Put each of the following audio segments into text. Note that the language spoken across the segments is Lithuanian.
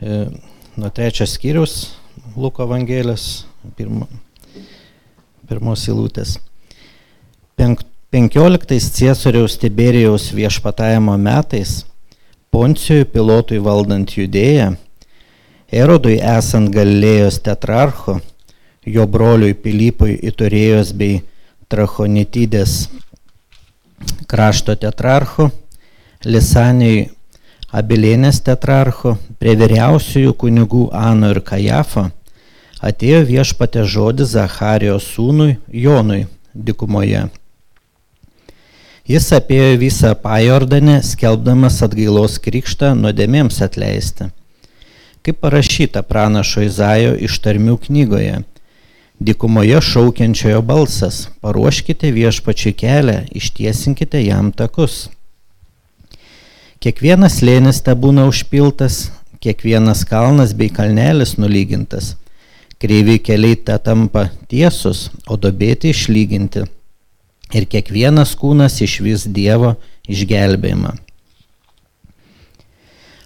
e, nuo trečios skyrius Luko Evangelijos, pirmo, pirmos įlūtės. Penk, 15 Ciesoriaus Tiberijaus viešpatavimo metais, Poncijui pilotui valdant judėją, Erodui esant Galilėjos tetrarcho, jo broliui Pilypui Iturėjos bei Trachonitydės krašto tetrarcho, Lisanijai Abilienės tetrarcho, prie vyriausiųjų kunigų Ano ir Kajafo, atėjo viešpatė žodis Zacharijos sūnui Jonui dikumoje. Jis apėjo visą pajordanę, skelbdamas atgailos krikštą nuodėmėms atleisti. Kaip parašyta pranašo Izaijo ištarmių knygoje, dikumoje šaukiančiojo balsas, paruoškite viešpačiui kelią, ištiesinkite jam takus. Kiekvienas lėnis te būna užpiltas, kiekvienas kalnas bei kalnelis nulygintas. Kreivi keliai te tampa tiesus, o dobėti išlyginti. Ir kiekvienas kūnas išvis Dievo išgelbėjimą.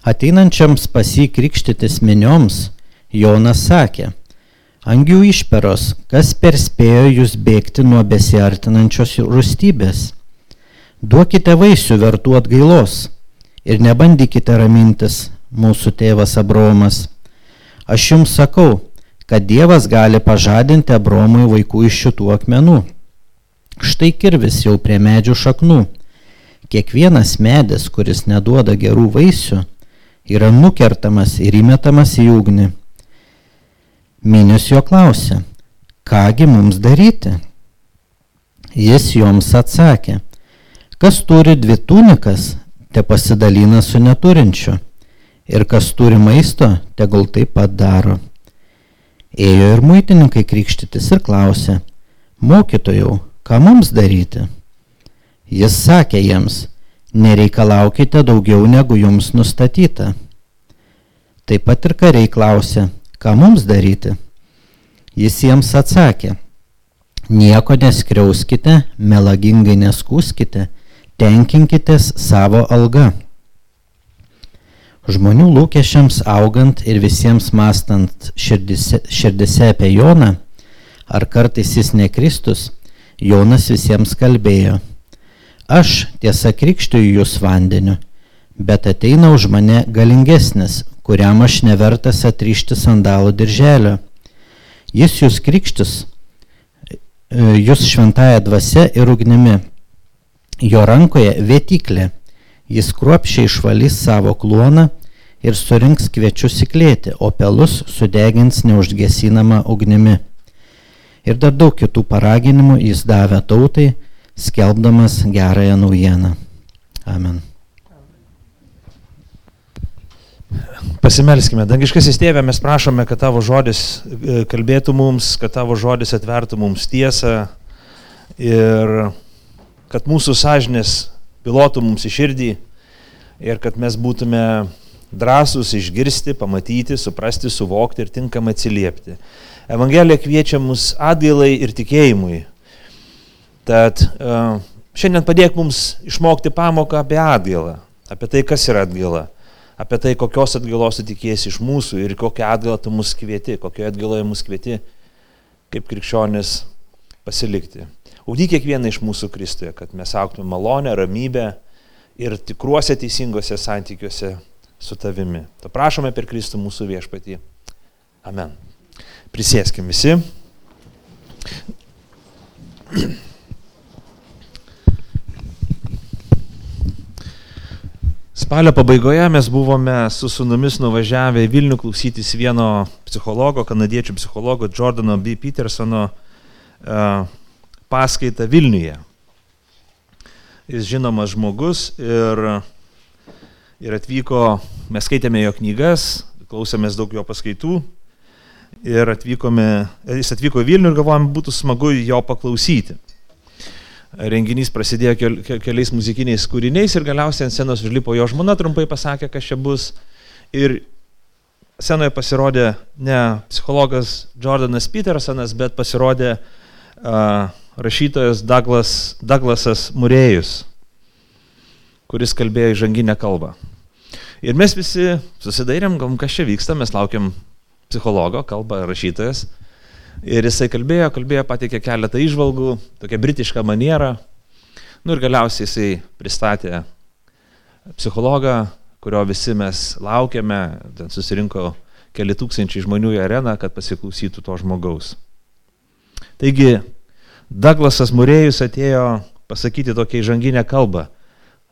Ateinančiams pasikrikštytis minioms Jonas sakė, Angių išperos, kas perspėjo jūs bėgti nuo besiartinančios rūstybės? Duokite vaisių vertų atgailos ir nebandykite ramintis, mūsų tėvas Abromas. Aš jums sakau, kad Dievas gali pažadinti Abromui vaikų iš šitų akmenų. Štai kirvis jau prie medžių šaknų. Kiekvienas medis, kuris neduoda gerų vaisių, yra nukertamas ir įmetamas į ugnį. Minius jo klausė, kągi mums daryti? Jis joms atsakė, kas turi dvi tunikas, te pasidalina su neturinčiu, ir kas turi maisto, tegul taip pat daro. Ėjo ir muitininkai krikštytis ir klausė, mokytojau, ką mums daryti? Jis sakė jiems, nereikalaukite daugiau negu jums nustatyta. Taip pat ir kariai klausė, ką mums daryti? Jis jiems atsakė, nieko neskriauskite, melagingai neskūskite, tenkinkitės savo alga. Žmonių lūkesčiams augant ir visiems mastant širdise, širdise apie Joną, ar kartais jis ne Kristus, Jonas visiems kalbėjo. Aš tiesa krikščiuoju jūs vandeniu, bet ateina už mane galingesnis, kuriam aš nevertas atrišti sandalų dirželio. Jis jūs krikštis, e, jūs šventąją dvasia ir ugnimi Jo rankoje vietiklė. Jis kruopšiai išvalys savo kluoną ir surinks kviečius įklėti, o pelus sudegins neužgesinamą ugnimi. Ir dar daug kitų paraginimų jis davė tautai, skelbdamas gerąją naujieną. Amen. Pasimelskime. Dangiškasis tėvė, mes prašome, kad tavo žodis e, kalbėtų mums, kad tavo žodis atvertų mums tiesą ir kad mūsų sąžinės pilotų mums į širdį ir kad mes būtume drąsūs išgirsti, pamatyti, suprasti, suvokti ir tinkamai atsiliepti. Evangelija kviečia mus atgailai ir tikėjimui. Tad uh, šiandien padėk mums išmokti pamoką apie atgailą, apie tai, kas yra atgaila, apie tai, kokios atgailos tu tikėsi iš mūsų ir kokią atgailą tu mus kvieti, kokioje atgailoje mus kvieti kaip krikščionis pasilikti. Ugdyk kiekvieną iš mūsų Kristuje, kad mes auktume malonę, ramybę ir tikruose teisingose santykiuose su tavimi. To prašome per Kristų mūsų viešpatį. Amen. Prisėskim visi. Spalio pabaigoje mes buvome su sunumis nuvažiavę į Vilnių klausytis vieno psichologo, kanadiečių psichologo Jordano B. Petersono uh, paskaitą Vilniuje. Jis žinomas žmogus ir, ir atvyko, mes skaitėme jo knygas, klausėmės daug jo paskaitų ir atvykome, jis atvyko į Vilnių ir galvojom, būtų smagu jo paklausyti. Renginys prasidėjo kel, keliais muzikiniais kūriniais ir galiausiai ant scenos užlipo jo žmona, trumpai pasakė, kas čia bus. Ir scenoje pasirodė ne psichologas Jordanas Petersonas, bet pasirodė uh, rašytojas Douglas, Douglasas Murėjus, kuris kalbėjo įžanginę kalbą. Ir mes visi susidairėm, kas čia vyksta, mes laukiam psichologo, kalba rašytojas. Ir jisai kalbėjo, kalbėjo, pateikė keletą išvalgų, tokia britiška maniera. Nu ir galiausiai jisai pristatė psichologą, kurio visi mes laukiame, ten susirinko keli tūkstančiai žmonių į areną, kad pasiklausytų to žmogaus. Taigi, Douglasas Murėjus atėjo pasakyti tokią įžanginę kalbą,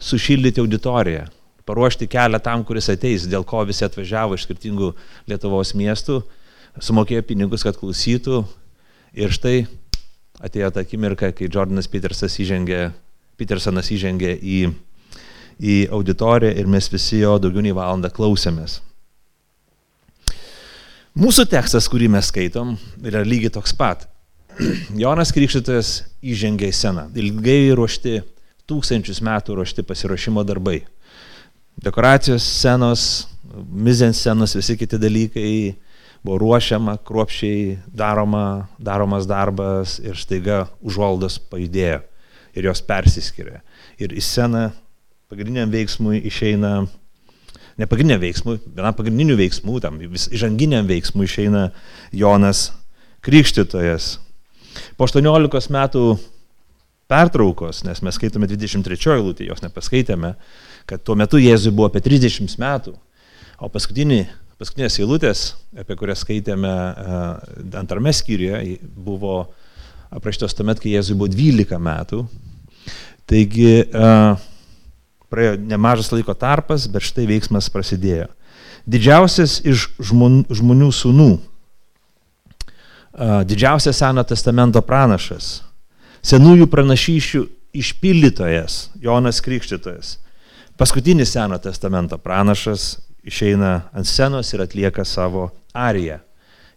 sušildyti auditoriją paruošti kelią tam, kuris ateis, dėl ko visi atvažiavo iš skirtingų Lietuvos miestų, sumokėjo pinigus, kad klausytų. Ir štai atėjo ta akimirka, kai Jordanas Petersonas įžengė, Petersonas įžengė į, į auditoriją ir mes visi jo daugiau nei valandą klausėmės. Mūsų tekstas, kurį mes skaitom, yra lygiai toks pat. Jonas Krikštytojas įžengė į sceną. Ilgai ruošti, tūkstančius metų ruošti pasiruošimo darbai dekoracijos scenos, mizens scenos, visi kiti dalykai buvo ruošiama, kruopšiai daroma, daromas darbas ir staiga užvaldos pajudėjo ir jos persiskiria. Ir į sceną pagrindiniam veiksmui išeina, ne pagrindiniam veiksmui, vienam pagrindinių veiksmų, tam įžanginiam veiksmui išeina Jonas Krikštytojas. Po 18 metų pertraukos, nes mes skaitome 23 eilutę, jos nepaskaitėme, kad tuo metu Jėzui buvo apie 30 metų, o paskutinį, paskutinės eilutės, apie kurias skaitėme antrame skyriuje, buvo aprašytos tuomet, kai Jėzui buvo 12 metų. Taigi praėjo nemažas laiko tarpas, bet štai veiksmas prasidėjo. Didžiausias iš žmonių sūnų, didžiausias Seno testamento pranašas, senųjų pranašyšių išpildytojas, Jonas Krikštytojas, Paskutinis Seno testamento pranašas išeina ant scenos ir atlieka savo ariją.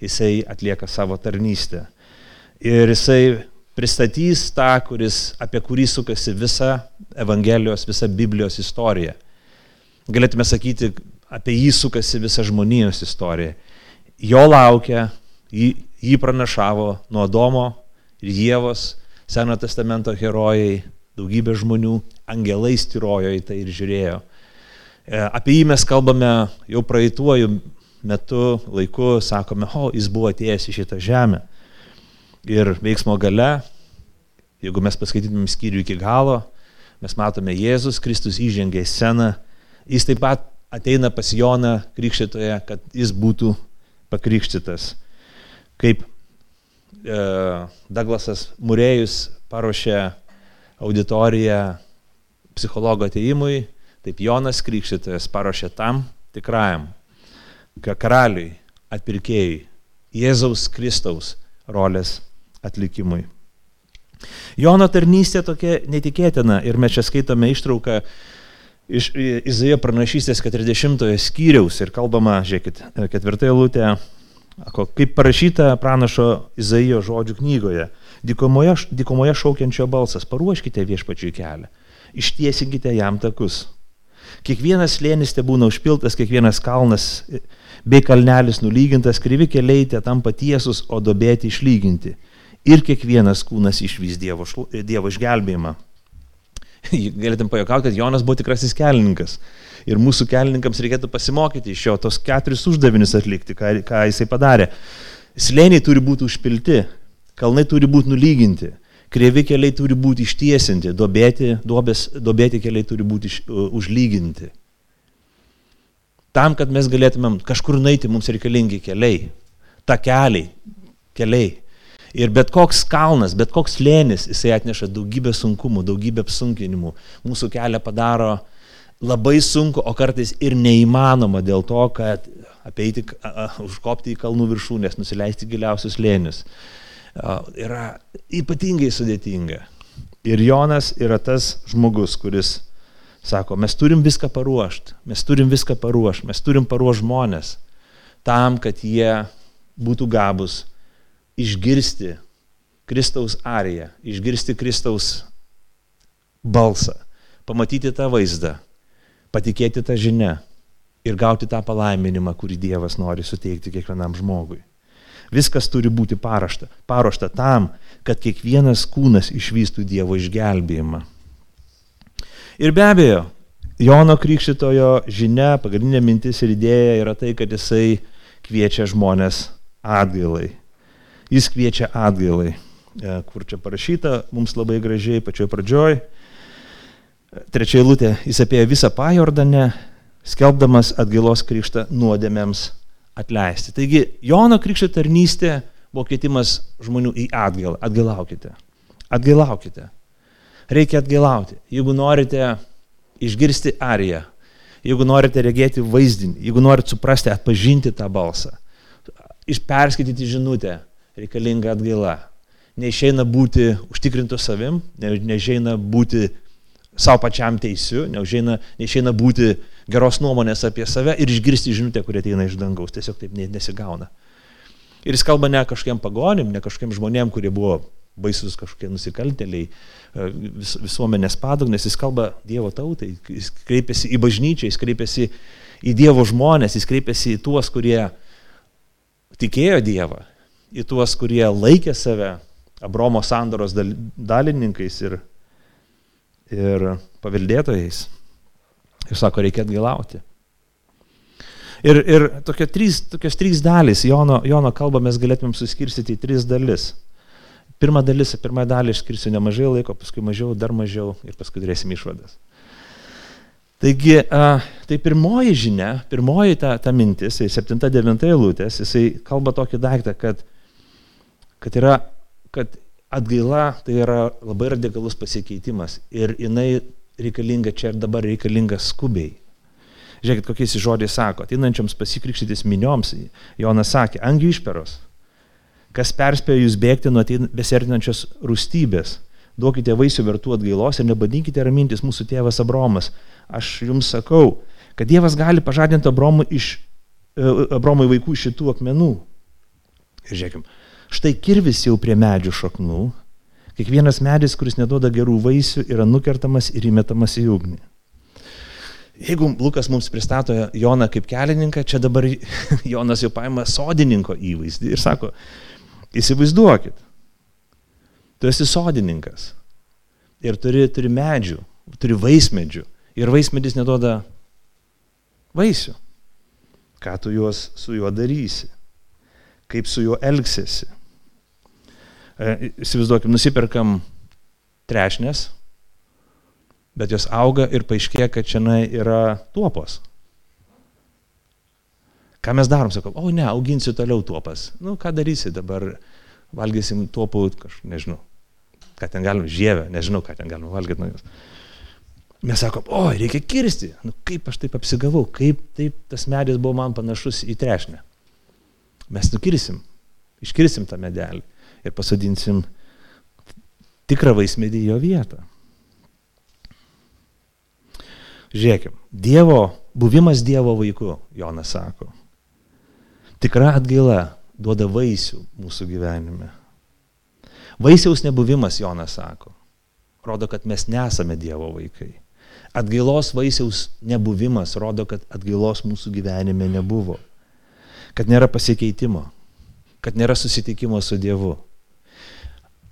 Jisai atlieka savo tarnystę. Ir jisai pristatys tą, kuris, apie kurį sukasi visa Evangelijos, visa Biblijos istorija. Galėtume sakyti, apie jį sukasi visa žmonijos istorija. Jo laukia, jį, jį pranašavo nuo Domo ir Jėvos, Seno testamento herojai, daugybė žmonių, angelai styrojo į tai ir žiūrėjo. E, apie jį mes kalbame jau praeituoju metu, laiku, sakome, o, jis buvo atėjęs į šitą žemę. Ir veiksmo gale, jeigu mes paskaitytumėm skyrių iki galo, mes matome Jėzus Kristus įžengė į sceną, jis taip pat ateina pas Joną krikščitoje, kad jis būtų pakrikštytas. Kaip e, Douglasas Murėjus paruošė auditoriją psichologo ateimui, taip Jonas Krikštytojas paruošė tam tikrajam karaliui, atpirkėjui, Jėzaus Kristaus rolės atlikimui. Jono tarnystė tokia netikėtina ir mes čia skaitome ištrauką iš Izaijo pranašystės 40 skyriaus ir kalbama, žiūrėkit, ketvirtąją lūtę, kaip parašyta pranašo Izaijo žodžių knygoje dykumoje, dykumoje šaukiančio balsas, paruoškite viešpačiui kelią, ištiesinkite jam takus. Kiekvienas slėnis te būna užpiltas, kiekvienas kalnas bei kalnelis nulygintas, krivi keliai te tampa tiesus, o dobėti išlyginti. Ir kiekvienas kūnas išvys Dievo, dievo išgelbėjimą. Galėtum pajokauti, kad Jonas buvo tikrasis kelininkas. Ir mūsų kelininkams reikėtų pasimokyti iš jo tos keturis uždavinius atlikti, ką, ką jisai padarė. Slėniai turi būti užpilti, Kalnai turi būti nulyginti, krievi keliai turi būti ištiesinti, dobėti, duobės, dobėti keliai turi būti iš, uh, užlyginti. Tam, kad mes galėtumėm kažkur naiti, mums reikalingi keliai, takeliai, keliai. Ir bet koks kalnas, bet koks lėnis, jisai atneša daugybę sunkumų, daugybę apsunkinimų. Mūsų kelią padaro labai sunku, o kartais ir neįmanoma dėl to, kad apeiti, užkopti į kalnų viršūnės, nusileisti giliausius lėnius yra ypatingai sudėtinga. Ir Jonas yra tas žmogus, kuris sako, mes turim viską paruošti, mes turim viską paruošti, mes turim paruošti žmonės tam, kad jie būtų gabus išgirsti Kristaus ariją, išgirsti Kristaus balsą, pamatyti tą vaizdą, patikėti tą žinę ir gauti tą palaiminimą, kurį Dievas nori suteikti kiekvienam žmogui. Viskas turi būti parašta, paruošta tam, kad kiekvienas kūnas išvystų Dievo išgelbėjimą. Ir be abejo, Jono Krikščitojo žinia, pagrindinė mintis ir idėja yra tai, kad jisai kviečia žmonės atgailai. Jis kviečia atgailai. E, kur čia parašyta, mums labai gražiai pačioj pradžioj. Trečia eilutė, jis apie visą pajordanę, skelbdamas atgailos krikštą nuodėmėms atleisti. Taigi Jono krikšto tarnystė buvo kvietimas žmonių į atgailą. Atgailaukite. Atgailaukite. Reikia atgailauti. Jeigu norite išgirsti ariją, jeigu norite regėti vaizdinį, jeigu norite suprasti, atpažinti tą balsą, išperskaityti žinutę, reikalinga atgaila. Neišeina būti užtikrintų savim, neišeina būti savo pačiam teisiu, neišeina, neišeina būti geros nuomonės apie save ir išgirsti žinutę, kuri ateina iš dangaus. Tiesiog taip nesigauna. Ir jis kalba ne kažkiem pagonim, ne kažkiem žmonėm, kurie buvo baisus kažkokie nusikalteliai, e, vis, visuomenės padugnės, jis kalba Dievo tautai, jis kreipiasi į bažnyčią, jis kreipiasi į Dievo žmonės, jis kreipiasi į tuos, kurie tikėjo Dievą, į tuos, kurie laikė save Abromo sandoros dalininkais ir, ir paveldėtojais. Ir sako, reikia atgailauti. Ir, ir tokia trys, tokios trys dalys Jono, Jono kalbą mes galėtumėm suskirstyti į tris dalis. Pirmą dalis, pirmą dalį išskirsiu nemažai laiko, paskui mažiau, dar mažiau ir paskui turėsim išvadas. Taigi, tai pirmoji žinia, pirmoji ta, ta mintis, 7-9 tai eilutės, jisai kalba tokį daiktą, kad, kad, yra, kad atgaila tai yra labai radikalus pasikeitimas ir jinai reikalinga čia ir dabar reikalinga skubiai. Žiūrėkit, kokiais žodžiais sako, ateinančioms pasikrikštytis minioms, Jonas sakė, angių išperos, kas perspėjo jūs bėgti nuo besertinančios rūstybės. Duokite vaisių vertų atgailos ir nebadinkite ramintis mūsų tėvas Abromas. Aš jums sakau, kad Dievas gali pažadinti Abromui, iš, e, Abromui vaikų iš šitų akmenų. Ir žiūrėkim, štai kirvis jau prie medžių šaknų, kiekvienas medis, kuris neduoda gerų vaisių, yra nukertamas ir įmetamas į ugnį. Jeigu Lukas mums pristato Joną kaip kelininką, čia dabar Jonas jau paima sodininko įvaizdį ir sako, Įsivaizduokit, tu esi sodininkas ir turi, turi medžių, turi vaismedžių ir vaismedis neduoda vaisių. Ką tu juos su juo darysi? Kaip su juo elgsiesi? E, įsivaizduokim, nusiperkam trešnės, bet jos auga ir paaiškėja, kad čia yra tuopos. Ką mes darom, sakom, o ne, auginsiu toliau tuopas. Nu, ką darysi dabar, valgysim tuopų, kažkaip, nežinau, ką ten galim, žievę, nežinau, ką ten galim valgyti nuo jos. Mes sakom, o, reikia kirsti. Nu, kaip aš taip apsigavau, kaip taip tas medis buvo man panašus į trešnę. Mes nukirsim, iškirsim tą medelį ir pasodinsim tikrą vaismedį jo vietą. Žiūrėkim, Dievo, buvimas Dievo vaiku, Jonas sako, Tikra atgaila duoda vaisių mūsų gyvenime. Vaisiaus nebuvimas, Jonas sako, rodo, kad mes nesame Dievo vaikai. Atgailos vaisiaus nebuvimas rodo, kad atgailos mūsų gyvenime nebuvo. Kad nėra pasikeitimo, kad nėra susitikimo su Dievu.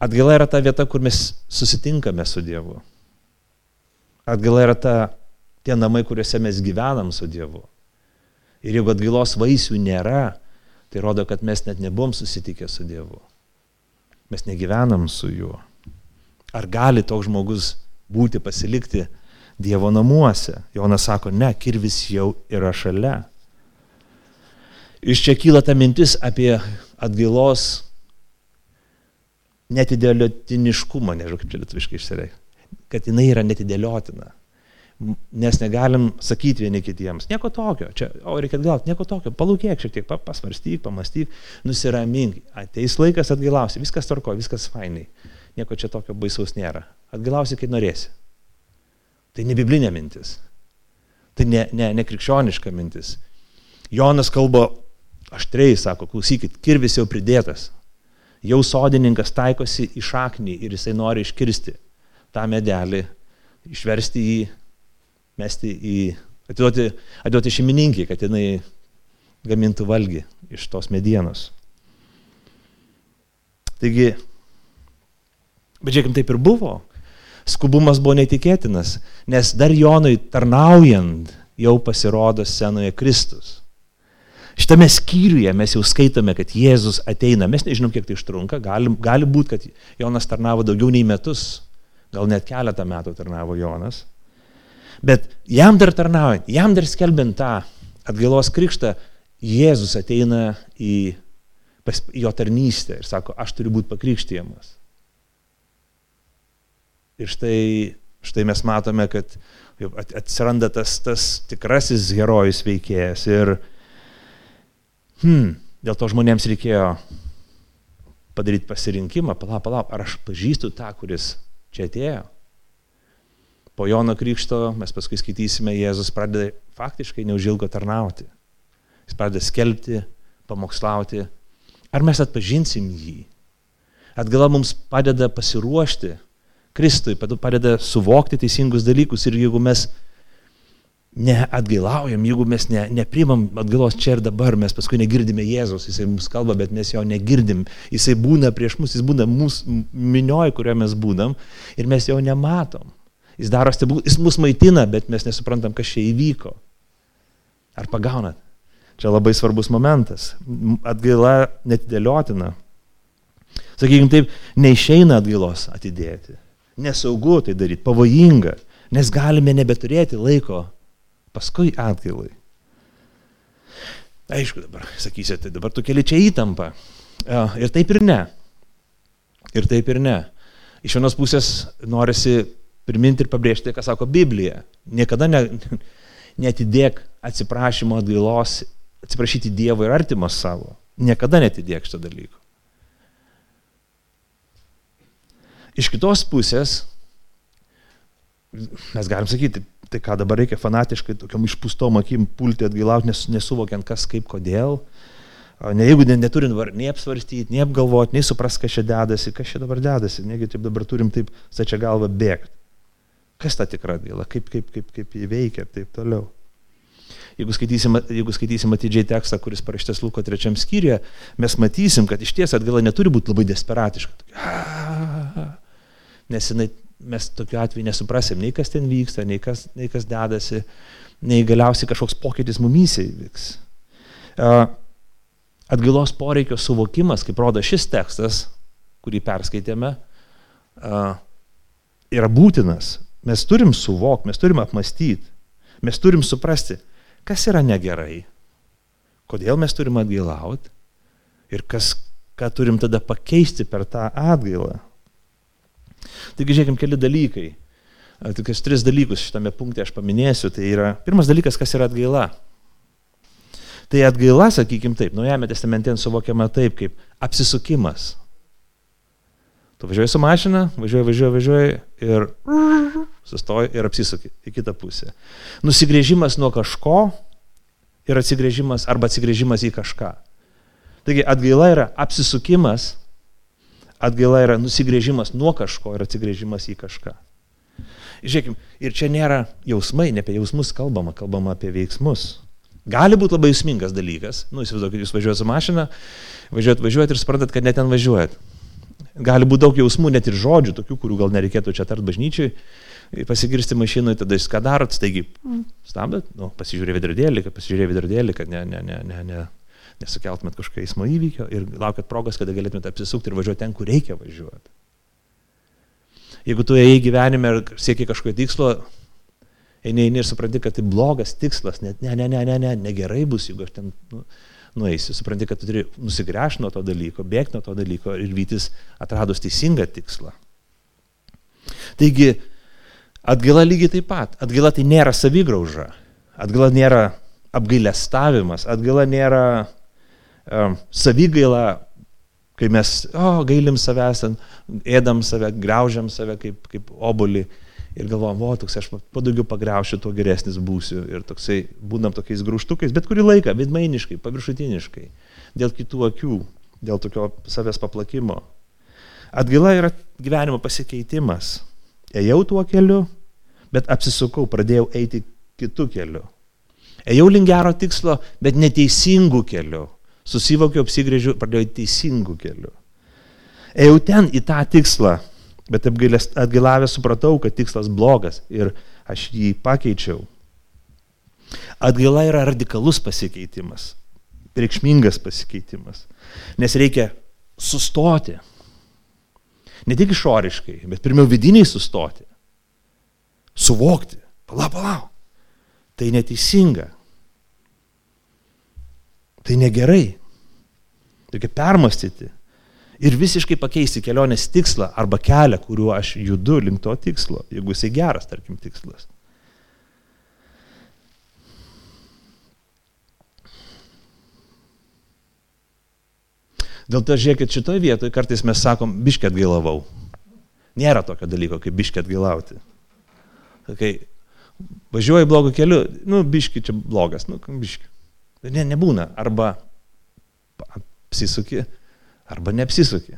Atgaila yra ta vieta, kur mes susitinkame su Dievu. Atgaila yra ta, tie namai, kuriuose mes gyvenam su Dievu. Ir jeigu atgailos vaisių nėra, tai rodo, kad mes net nebuvom susitikę su Dievu. Mes negyvenam su juo. Ar gali toks žmogus būti, pasilikti Dievo namuose? Jonas sako, ne, kirvis jau yra šalia. Iš čia kyla ta mintis apie atgailos netidėliotiniškumą, nežinau kaip čia lietuviškai išsireikšti, kad jinai yra netidėliotina nes negalim sakyti vieni kitiems, nieko tokio, čia, o reikia atgauti, nieko tokio, palūkėk šiek tiek, pasvarstyk, pamastyk, nusiramink, ateis laikas atgailausi, viskas tvarko, viskas fainai, nieko čia tokio baisaus nėra, atgailausi, kai norėsi. Tai ne biblinė mintis, tai ne, ne, ne krikščioniška mintis. Jonas kalba aštriai, sako, klausykit, kirvis jau pridėtas, jau sodininkas taikosi į šaknį ir jisai nori iškirsti tą medelį, išversti jį mesti į, atiduoti, atiduoti šeimininkiai, kad jinai gamintų valgį iš tos medienos. Taigi, bet žiūrėkim, taip ir buvo. skubumas buvo neįtikėtinas, nes dar Jonui tarnaujant jau pasirodo scenoje Kristus. Šitame skyriuje mes jau skaitome, kad Jėzus ateina. Mes nežinom, kiek tai užtrunka. Gali, gali būti, kad Jonas tarnavo daugiau nei metus. Gal net keletą metų tarnavo Jonas. Bet jam dar tarnaujant, jam dar skelbiant tą atgailos krikštą, Jėzus ateina į pas, jo tarnystę ir sako, aš turiu būti pakrikštyjamas. Ir štai, štai mes matome, kad atsiranda tas, tas tikrasis herojus veikėjas. Ir hmm, dėl to žmonėms reikėjo padaryti pasirinkimą, palauk, palauk, ar aš pažįstu tą, kuris čia atėjo. Po Jono Krikšto mes paskui skaitysime, Jėzus pradeda faktiškai neužilgo tarnauti. Jis pradeda skelbti, pamokslauti. Ar mes atpažinsim jį? Atgala mums padeda pasiruošti Kristui, padeda suvokti teisingus dalykus ir jeigu mes neatgailaujam, jeigu mes ne, neprimam atgailos čia ir dabar, mes paskui negirdime Jėzaus, jisai mums kalba, bet mes jo negirdim, jisai būna prieš mus, jis būna mūsų minioje, kurioje mes būdam ir mes jo nematom. Jis daro stebuklus, jis mus maitina, bet mes nesuprantam, kas čia įvyko. Ar pagaunat? Čia labai svarbus momentas. Atgaila netidėliotina. Sakykime taip, neišeina atgailos atidėti nesaugu tai daryti, pavojinga, nes galime nebeturėti laiko paskui atgailai. Aišku, dabar sakysite, tai dabar tu keli čia įtampą. Ir taip ir ne. Ir taip ir ne. Iš vienos pusės norisi priminti ir pabrėžti, ką sako Biblija. Niekada ne, netidėk atsiprašymo atgailos, atsiprašyti Dievo ir artimos savo. Niekada netidėk šito dalyko. Iš kitos pusės, mes galim sakyti, tai ką dabar reikia fanatiškai tokiam išpūstom akim pulti atgailauti, nes nesuvokiant kas, kaip, kodėl. Ne jeigu neturim nei apsvarstyti, nei apgalvoti, nei supras, kas čia dedasi, kas čia dabar dedasi, negi taip dabar turim taip stačia galva bėgti. Kas ta tikra atgaila, kaip, kaip, kaip, kaip jį veikia ir taip toliau. Jeigu skaitysim, jeigu skaitysim atidžiai tekstą, kuris parašytas Luko trečiam skyriuje, mes matysim, kad iš ties atgaila neturi būti labai desperatiška nes jinai, mes tokiu atveju nesuprasim nei kas ten vyksta, nei kas, nei kas dedasi, nei galiausiai kažkoks pokytis mumysiai vyks. Atgailos poreikio suvokimas, kaip rodo šis tekstas, kurį perskaitėme, yra būtinas. Mes turim suvokti, mes turim apmastyti, mes turim suprasti, kas yra negerai, kodėl mes turim atgailauti ir kas, ką turim tada pakeisti per tą atgailą. Taigi žiūrėkime keli dalykai. Tokius tris dalykus šitame punkte aš paminėsiu. Tai yra, pirmas dalykas, kas yra atgaila. Tai atgaila, sakykime taip, Naujame testamente suvokiama taip, kaip apsisukimas. Tu važiuoji su mašina, važiuoji, važiuoji, važiuoji ir sustoji ir apsisuki į kitą pusę. Nusigrėžimas nuo kažko ir atsigrėžimas arba atsigrėžimas į kažką. Taigi atgaila yra apsisukimas Atgaila yra nusigrėžimas nuo kažko ir atsigrėžimas į kažką. Žiūrėkime, ir čia nėra jausmai, ne apie jausmus kalbama, kalbama apie veiksmus. Gali būti labai jausmingas dalykas. Nu, įsivaizduokit, jūs važiuojate su mašina, važiuojat, važiuojat ir suprantat, kad net ten važiuojat. Gali būti daug jausmų, net ir žodžių, tokių, kurių gal nereikėtų čia tart bažnyčiai, pasigirsti mašinui, tada jūs ką darot, taigi stabdat, nu, pasižiūrė vidurdėlį, pasižiūrė vidurdėlį, kad ne, ne, ne, ne, ne, nesukeltumėt kažkokio eismo įvykio ir laukiat progos, kada galėtumėt apsisukti ir važiuoti ten, kur reikia važiuoti. Jeigu tu ėjai gyvenime ir siekiai kažkokio tikslo, eini, ir supranti, kad tai blogas tikslas, net ne, ne, ne, ne, ne, negerai bus, jeigu aš ten nu, nueisiu, supranti, kad tu turi nusigręžti nuo to dalyko, bėgti nuo to dalyko ir vytis atradus teisingą tikslą. Taigi, atgaila lygiai taip pat. Atgaila tai nėra savigrauža. Atgaila nėra apgailestavimas. Atgaila nėra savigaila, kai mes, o, gailim savęs, ėdam save, graužiam save kaip, kaip obulį ir galvojam, o, toks aš padaugiau pagriaušiu, tuo geresnis būsiu. Ir toksai būnam tokiais grūštukais, bet kurį laiką, vidmainiškai, paviršutiniškai, dėl kitų akių, dėl tokio savęs paplakimo. Atgaila yra gyvenimo pasikeitimas. Ejau tuo keliu, bet apsisukau, pradėjau eiti kitų kelių. Ejau link gero tikslo, bet neteisingų kelių. Susivokiau, apsigrėžiu, pradėjau teisingų kelių. Ėjau ten į tą tikslą, Bet atgailavęs supratau, kad tikslas blogas ir aš jį pakeičiau. Atgaila yra radikalus pasikeitimas, reikšmingas pasikeitimas, nes reikia sustoti. Ne tik išoriškai, bet pirmiau vidiniai sustoti. Suvokti. Palauk, palauk. Tai neteisinga. Tai negerai. Reikia permastyti ir visiškai pakeisti kelionės tikslą arba kelią, kuriuo aš judu link to tikslo, jeigu jisai geras, tarkim, tikslas. Dėl to žiūrėkit, šitoje vietoje kartais mes sakom, biškė atgailavau. Nėra tokio dalyko, kaip biškė atgailauti. Kai važiuoji blogu keliu, nu, biški čia blogas, nu, biški. Ne, nebūna. Arba apsisuki, arba neapsisuki.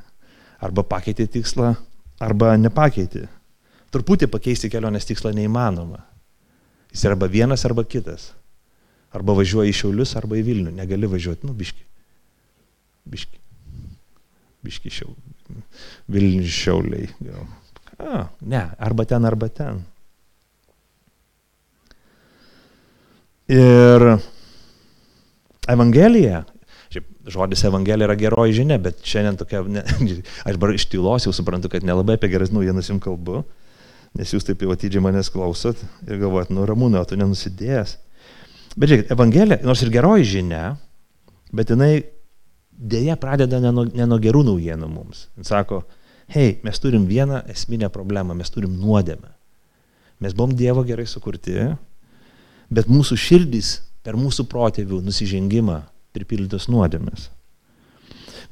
Arba pakeiti tikslą, arba nepakeiti. Truputį pakeisti kelionės tikslą neįmanoma. Jis yra arba vienas, arba kitas. Arba važiuoji į Šiaulius, arba į Vilnių. Negali važiuoti, nu, biški. Biški. Biški šiau. Vilnių šiauliai. A, ne, arba ten, arba ten. Ir Evangelija, šiaip žodis Evangelija yra geroji žinia, bet šiandien tokia, ne, aš bar iš tylos jau suprantu, kad nelabai apie geras naujienas jums kalbu, nes jūs taip jau atidžiai manęs klausot ir galvojat, nu ramūna, tu nenusidėjęs. Bet žiūrėkit, Evangelija, nors ir geroji žinia, bet jinai dėja pradeda ne nuo, ne nuo gerų naujienų mums. Jis sako, hei, mes turim vieną esminę problemą, mes turim nuodėmę. Mes buvom Dievo gerai sukurti, bet mūsų širdys per mūsų protėvių nusižengimą pripildytos nuodėmės.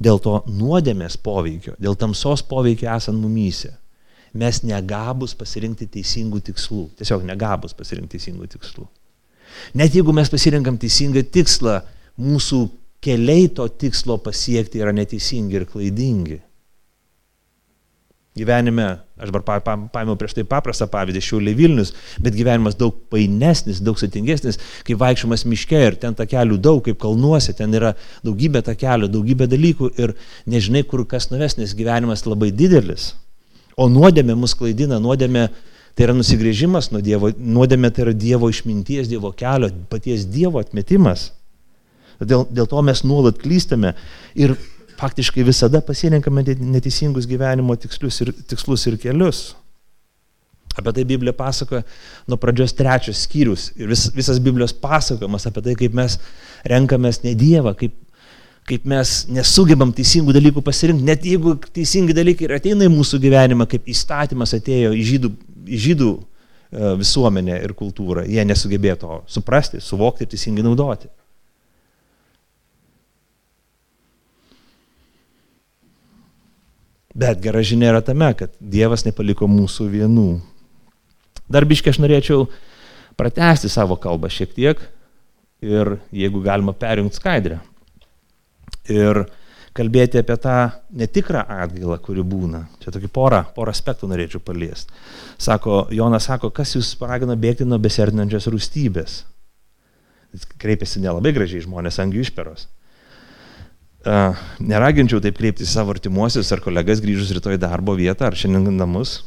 Dėl to nuodėmės poveikio, dėl tamsos poveikio esant mumyse, mes negabus pasirinkti teisingų tikslų. Tiesiog negabus pasirinkti teisingų tikslų. Net jeigu mes pasirinkam teisingą tikslą, mūsų keliai to tikslo pasiekti yra neteisingi ir klaidingi. Gyvenime, aš dabar paėmiau prieš tai paprastą pavyzdį, šiauliai Vilnius, bet gyvenimas daug painesnis, daug sudėtingesnis, kai vaikščiomas miške ir ten takelių daug, kaip kalnuose, ten yra daugybė takelių, daugybė dalykų ir nežinai, kur kas nuves, nes gyvenimas labai didelis. O nuodėmė mus klaidina, nuodėmė tai yra nusigrėžimas nuo Dievo, nuodėmė tai yra Dievo išminties, Dievo kelio, paties Dievo atmetimas. Dėl, dėl to mes nuolat klystame ir faktiškai visada pasirinkame neteisingus gyvenimo tikslus ir, tikslus ir kelius. Apie tai Biblija pasakoja nuo pradžios trečios skyrius ir vis, visas Biblijos pasakojimas apie tai, kaip mes renkamės ne Dievą, kaip, kaip mes nesugebam teisingų dalykų pasirinkti, net jeigu teisingi dalykai ir ateina į mūsų gyvenimą, kaip įstatymas atėjo į žydų, į žydų e, visuomenę ir kultūrą, jie nesugebėjo to suprasti, suvokti ir teisingai naudoti. Bet gera žinia yra tame, kad Dievas nepaliko mūsų vienų. Dar biškai aš norėčiau pratesti savo kalbą šiek tiek ir jeigu galima perjungti skaidrę. Ir kalbėti apie tą netikrą atgailą, kuri būna. Čia tokį porą, porą aspektų norėčiau paliesti. Sako, Jonas sako, kas jūs paragino bėgti nuo beserdinančios rūstybės. Jis kreipiasi nelabai gražiai žmonės angių išperos neraginčiau taip kreiptis savo artimuosius ar kolegas grįžus rytoj darbo vietą ar šiandien namus.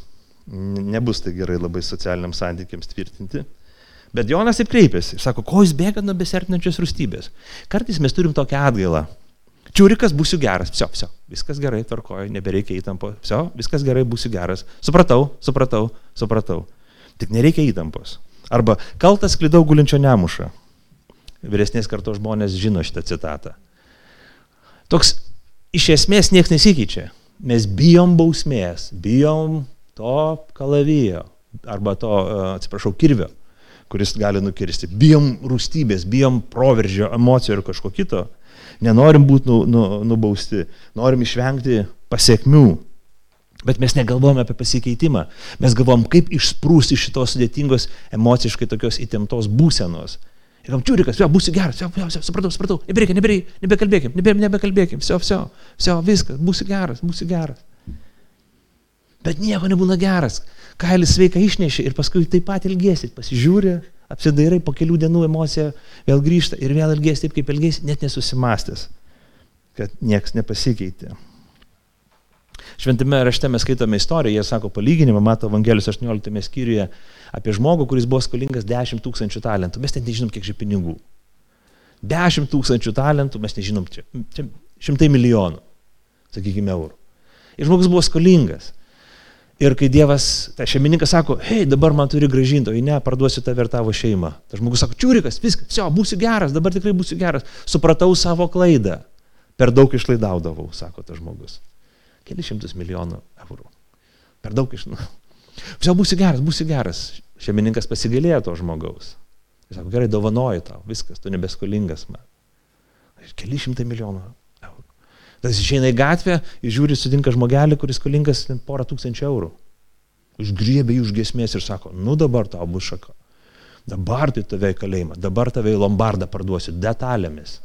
Nebus tai gerai labai socialiniams santykiams tvirtinti. Bet Jonas taip kreipėsi. Sako, ko jūs bėgat nuo besertinančios rūstybės? Kartais mes turim tokią atgailą. Čiūrikas, būsiu geras. Psio, psio. Viskas gerai, tvarkoju, nebereikia įtampo. Psio, viskas gerai, būsiu geras. Supratau, supratau, supratau. Tik nereikia įtampos. Arba kaltas klydau gulinčio nemušą. Vyresnės kartos žmonės žino šitą citatą. Toks iš esmės niekas nesikeičia. Mes bijom bausmės, bijom to kalavijo arba to, e, atsiprašau, kirvio, kuris gali nukirsti. Bijom rūstybės, bijom proveržio, emocijų ir kažko kito. Nenorim būti nu, nu, nubausti, norim išvengti pasiekmių. Bet mes negalvojame apie pasikeitimą. Mes galvojam, kaip išsprūsti iš šitos sudėtingos emociškai tokios įtemptos būsenos. Ir kam čiūrikas, jo, būsiu geras, jo, jo, jo, supratau, supratau, nebereikia, nebereikia, nebekalbėkim, nebe, nebekalbėkim, jo, jo, jo, viskas, būsiu geras, būsiu geras. Bet nieko nebūna geras. Kailis sveika išnešė ir paskui taip pat ilgėsit, pasižiūri, apsidairai, po kelių dienų emocija vėl grįžta ir vėl ilgėsi taip, kaip ilgėsi, net nesusimastęs, kad nieks nepasikeitė. Šventame rašte mes skaitome istoriją, jie sako palyginimą, mato Evangelijos 18 skyriuje apie žmogų, kuris buvo skolingas 10 tūkstančių talentų. Mes net nežinom, kiek čia pinigų. 10 tūkstančių talentų, mes nežinom, čia, čia šimtai milijonų, sakykime, eurų. Ir žmogus buvo skolingas. Ir kai Dievas, tai šeimininkas sako, hei, dabar man turi gražinti, o jei ne, parduosiu tave ir tavo šeimą. Tas žmogus sako, čiūrikas, viskas, jo, būsiu geras, dabar tikrai būsiu geras. Supratau savo klaidą. Per daug išlaidaudavau, sako tas žmogus. Keli šimtus milijonų eurų. Per daug iš... Jau būsiu geras, būsiu geras. Šeimininkas pasigailėjo to žmogaus. Jis sako, gerai, dovanoju tau, viskas, tu nebeskolingas man. Keli šimtai milijonų Tas išeina į gatvę, žiūri, sutinka žmogelį, kuris skolingas porą tūkstančių eurų. Užgriebė jų už gesmės ir sako, nu dabar tau bus šaka. Dabar tai tave į kalėjimą, dabar tave į lombardą parduosiu detalėmis.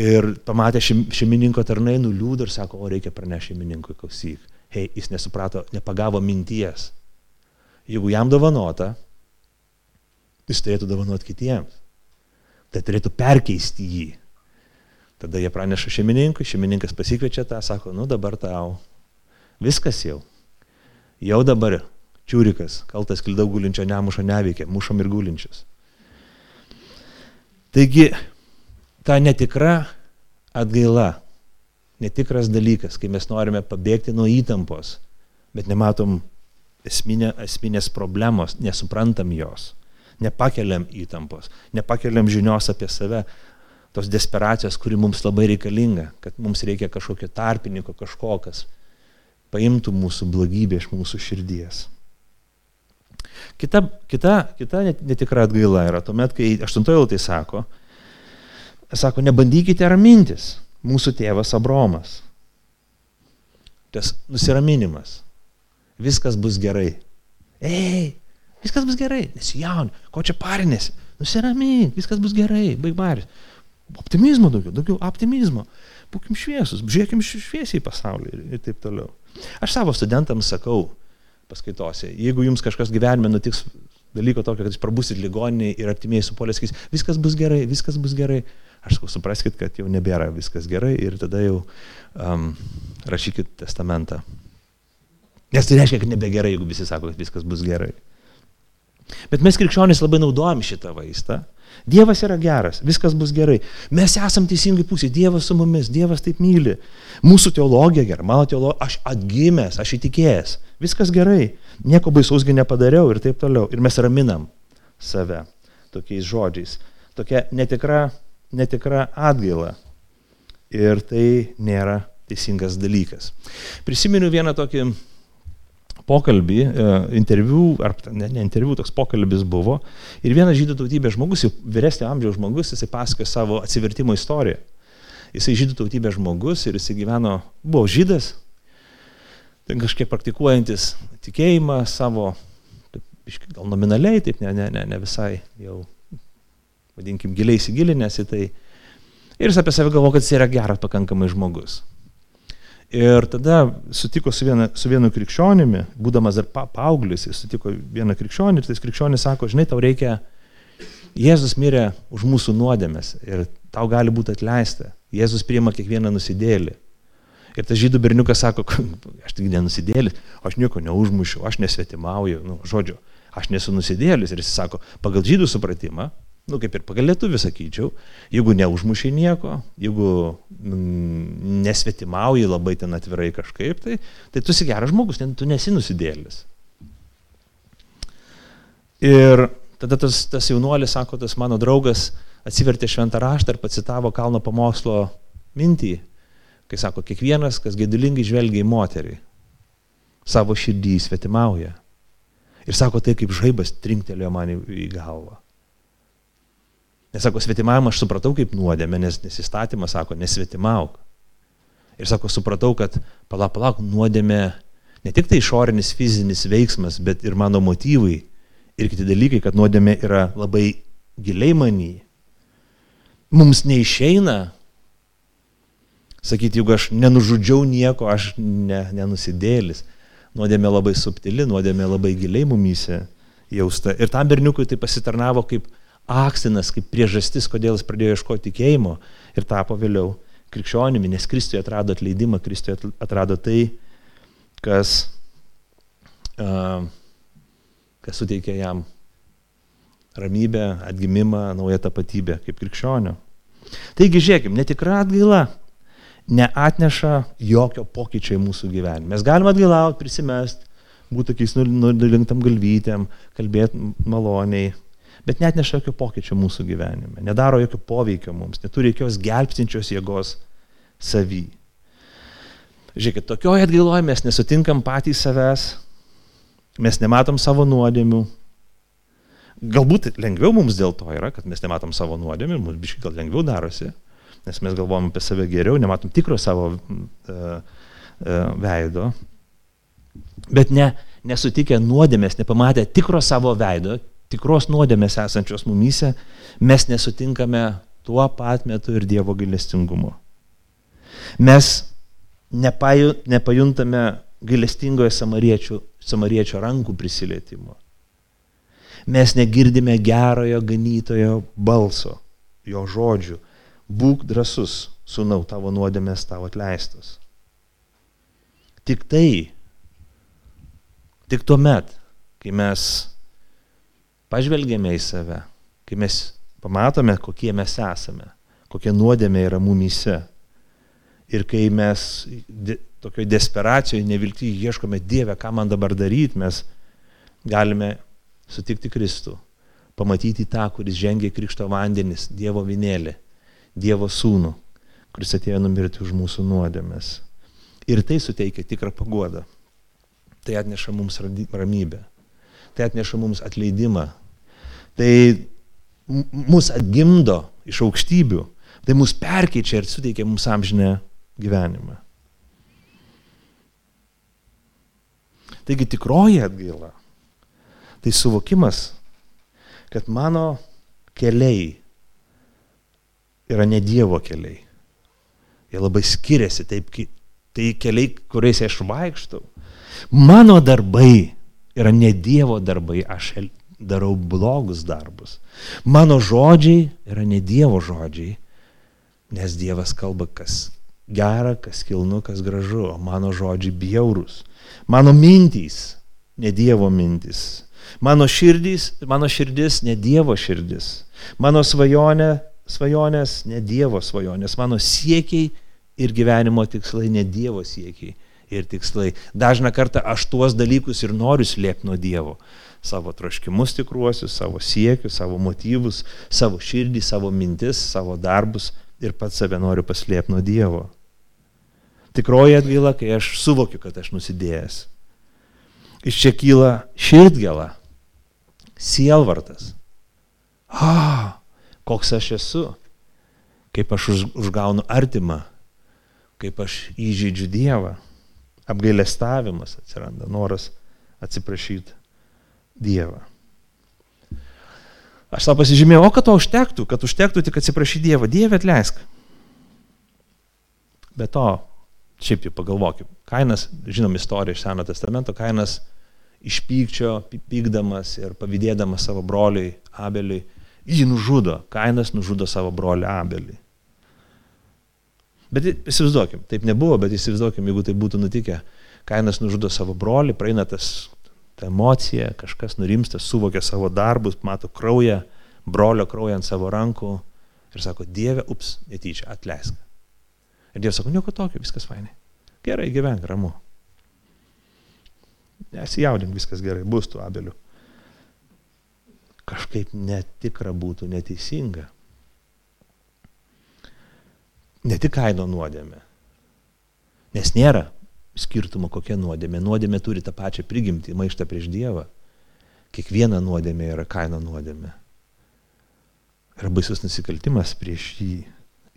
Ir pamatė šeimininko tarnai, nuliūdo ir sako, o reikia pranešti šeimininkui, klausyk. Hei, jis nesuprato, nepagavo minties. Jeigu jam dovanota, jis turėtų dovanoti kitiems. Tai turėtų perkeisti jį. Tada jie praneša šeimininkui, šeimininkas pasikviečia tą, sako, nu dabar tau. Viskas jau. Jau dabar čiūrikas, kaltas kildau gulinčio nemušo neveikia, mušom ir gulinčius. Taigi, ta netikra atgaila, netikras dalykas, kai mes norime pabėgti nuo įtampos, bet nematom esminė, esminės problemos, nesuprantam jos, nepakeliam įtampos, nepakeliam žinios apie save, tos desperacijos, kuri mums labai reikalinga, kad mums reikia kažkokio tarpininko, kažko, kas paimtų mūsų blogybę iš mūsų širdies. Kita, kita, kita netikra atgaila yra tuomet, kai aštuntojo tai sako, sako, nebandykite ramintis, mūsų tėvas Abromas. Tas nusiraminimas. Viskas bus gerai. Ei, viskas bus gerai, nesijauni, ko čia parinėsi, nusiramink, viskas bus gerai, baig baris optimizmo daugiau, daugiau optimizmo. Būkim šviesus, žiūrėkim šviesiai į pasaulį ir, ir taip toliau. Aš savo studentams sakau paskaitose, jeigu jums kažkas gyvenime nutiks dalyko tokio, kad jūs prabusit ligoniniai ir artimieji supolės, sakys, viskas bus gerai, viskas bus gerai. Aš sakau, supraskite, kad jau nebėra viskas gerai ir tada jau um, rašykit testamentą. Nes tai reiškia, kad nebegerai, jeigu visi sako, kad viskas bus gerai. Bet mes krikščionys labai naudojam šitą vaistą Dievas yra geras, viskas bus gerai. Mes esam teisingai pusė, Dievas su mumis, Dievas taip myli. Mūsų teologija gera, mano teologija, aš atgimęs, aš įtikėjęs, viskas gerai, nieko baisausgi nepadariau ir taip toliau. Ir mes raminam save tokiais žodžiais. Tokia netikra, netikra atgaila. Ir tai nėra teisingas dalykas. Prisimenu vieną tokį pokalbį, e, interviu, ar ne, ne interviu, toks pokalbis buvo. Ir vienas žydų tautybės žmogus, vyresnio amžiaus žmogus, jisai pasakoja savo atsivertimo istoriją. Jisai žydų tautybės žmogus ir jisai gyveno, buvo žydas, kažkiek praktikuojantis tikėjimą savo, taip, gal nominaliai, taip ne, ne, ne, ne visai jau, vadinkim, giliai įsigilinęs į tai. Ir jis apie save galvo, kad jis yra geras pakankamai žmogus. Ir tada sutiko su, viena, su vienu krikščionimi, būdamas dar pa, paauglius, jis sutiko vieną krikščionį ir tas krikščionis sako, žinai, tau reikia, Jėzus mirė už mūsų nuodėmės ir tau gali būti atleista. Jėzus priima kiekvieną nusidėlį. Ir tas žydų berniukas sako, aš tik nenusidėlis, aš nieko neužmušiu, aš nesvetimauju, nu, žodžiu, aš nesu nusidėlis. Ir jis sako, pagal žydų supratimą, nu kaip ir pagal lietuvį sakyčiau, jeigu neužmušiai nieko, jeigu mm, nesvetimauji labai ten atvirai kažkaip, tai, tai tu esi geras žmogus, tu nesi nusidėlis. Ir tada tas, tas jaunuolis, sako, tas mano draugas atsivertė šventą raštą ir pacitavo Kalno pamokslo mintį, kai sako, kiekvienas, kas gėdulingai žvelgia į moterį, savo širdį svetimauja. Ir sako, tai kaip žaibas trinktelėjo man į galvą. Nes sako, svetimavimą aš supratau kaip nuodėmę, nes, nes įstatymas sako, nesvetimauk. Ir sako, supratau, kad palauk, palauk, nuodėmė ne tik tai išorinis fizinis veiksmas, bet ir mano motyvai ir kiti dalykai, kad nuodėmė yra labai giliai manį. Mums neišeina sakyti, jeigu aš nenužudžiau nieko, aš ne, nenusidėlis. Nuodėmė labai subtili, nuodėmė labai giliai mumyse jausta. Ir tam berniukui tai pasitarnavo kaip akstinas, kaip priežastis, kodėl jis pradėjo ieškoti tikėjimo ir tapo vėliau krikščionimi, nes Kristuje atrado atleidimą, Kristuje atrado tai, kas, uh, kas suteikia jam ramybę, atgimimą, naują tapatybę kaip krikščionio. Taigi žiūrėkim, netikra atgaila neatneša jokio pokyčio į mūsų gyvenimą. Mes galime atgailauti, prisimest, būti tokiais nulinktam galvytėm, kalbėti maloniai, bet net neša jokio pokyčio mūsų gyvenime, nedaro jokio poveikio mums, neturi jokios gelbstinčios jėgos savy. Žiūrėkit, tokioje atgailoje mes nesutinkam patys savęs, mes nematom savo nuodėmių. Galbūt lengviau mums dėl to yra, kad mes nematom savo nuodėmių mums biškai gal lengviau darosi, nes mes galvojam apie save geriau, nematom tikro savo uh, uh, veido. Bet ne, nesutikę nuodėmės, nepamatę tikro savo veido, tikros nuodėmės esančios mumyse, mes nesutinkame tuo pat metu ir Dievo gailestingumo. Mes nepaju, nepajuntame gailestingojo samariečio, samariečio rankų prisilietimo. Mes negirdime gerojo ganytojo balso, jo žodžių. Būk drasus, sunau, tavo nuodėmės tavo atleistos. Tik tai, tik tuo met, kai mes pažvelgėme į save, kai mes pamatome, kokie mes esame, kokia nuodėmė yra mumyse. Ir kai mes de, tokioje desperacijoje, neviltyje ieškome Dievę, ką man dabar daryti, mes galime sutikti Kristų, pamatyti tą, kuris žengė krikšto vandenis, Dievo vinėlį, Dievo sūnų, kuris atėjo numirti už mūsų nuodėmės. Ir tai suteikia tikrą paguodą. Tai atneša mums ramybę. Tai atneša mums atleidimą. Tai mus atgimdo iš aukštybių. Tai mus perkeičia ir suteikia mums amžinę gyvenimą. Taigi tikroji atgaila tai suvokimas, kad mano keliai yra ne Dievo keliai. Jie labai skiriasi, taip, tai keliai, kuriais aš vaikštau. Mano darbai yra ne Dievo darbai, aš darau blogus darbus. Mano žodžiai yra ne Dievo žodžiai, nes Dievas kalba kas gera, kas kilnu, kas gražu, o mano žodžiai bjaurus. Mano mintys, ne Dievo mintys. Mano širdys, mano širdis, ne Dievo širdis. Mano svajonė, svajonės, ne Dievo svajonės. Mano siekiai ir gyvenimo tikslai, ne Dievo siekiai ir tikslai. Dažna kartą aš tuos dalykus ir noriu slėpti nuo Dievo. Savo troškimus tikruosius, savo siekius, savo motyvus, savo širdį, savo mintis, savo darbus ir pats save noriu paslėpti nuo Dievo. Tikroji atgaila, kai aš suvokiu, kad aš nusidėjęs. Iš čia kyla širdgėla, sielvartas. A, koks aš esu, kaip aš už, užgaunu artimą, kaip aš įžeidžiu Dievą. Apgailestavimas atsiranda, noras atsiprašyti Dievą. Aš savo pasižymėjau, o kad to užtektų, kad užtektų tik atsiprašyti Dievą. Dieve atleisk. Be to, šiaip jau pagalvokim, Kainas, žinom istoriją iš Seno testamento, Kainas iš pykčio, pykdamas ir pavydėdamas savo broliui Abeliui, jį nužudo, Kainas nužudo savo brolį Abelį. Bet įsivaizduokim, taip nebuvo, bet įsivaizduokim, jeigu tai būtų nutikę, Kainas nužudo savo brolį, praeina tas ta emocija, kažkas nurimsta, suvokia savo darbus, mato kraują, brolio kraują ant savo rankų ir sako, Dieve, ups, netyčia, atleisk. Ir Dievas sako, nieko tokio, viskas fainai. Gerai, gyvenk, ramu. Nesijaudink, viskas gerai, bus tų abelių. Kažkaip netikra būtų neteisinga. Ne tik kaino nuodėmė. Nes nėra skirtumo kokia nuodėmė. Nuodėmė turi tą pačią prigimtį, maištą prieš Dievą. Kiekviena nuodėmė yra kaino nuodėmė. Yra baisus nusikaltimas prieš jį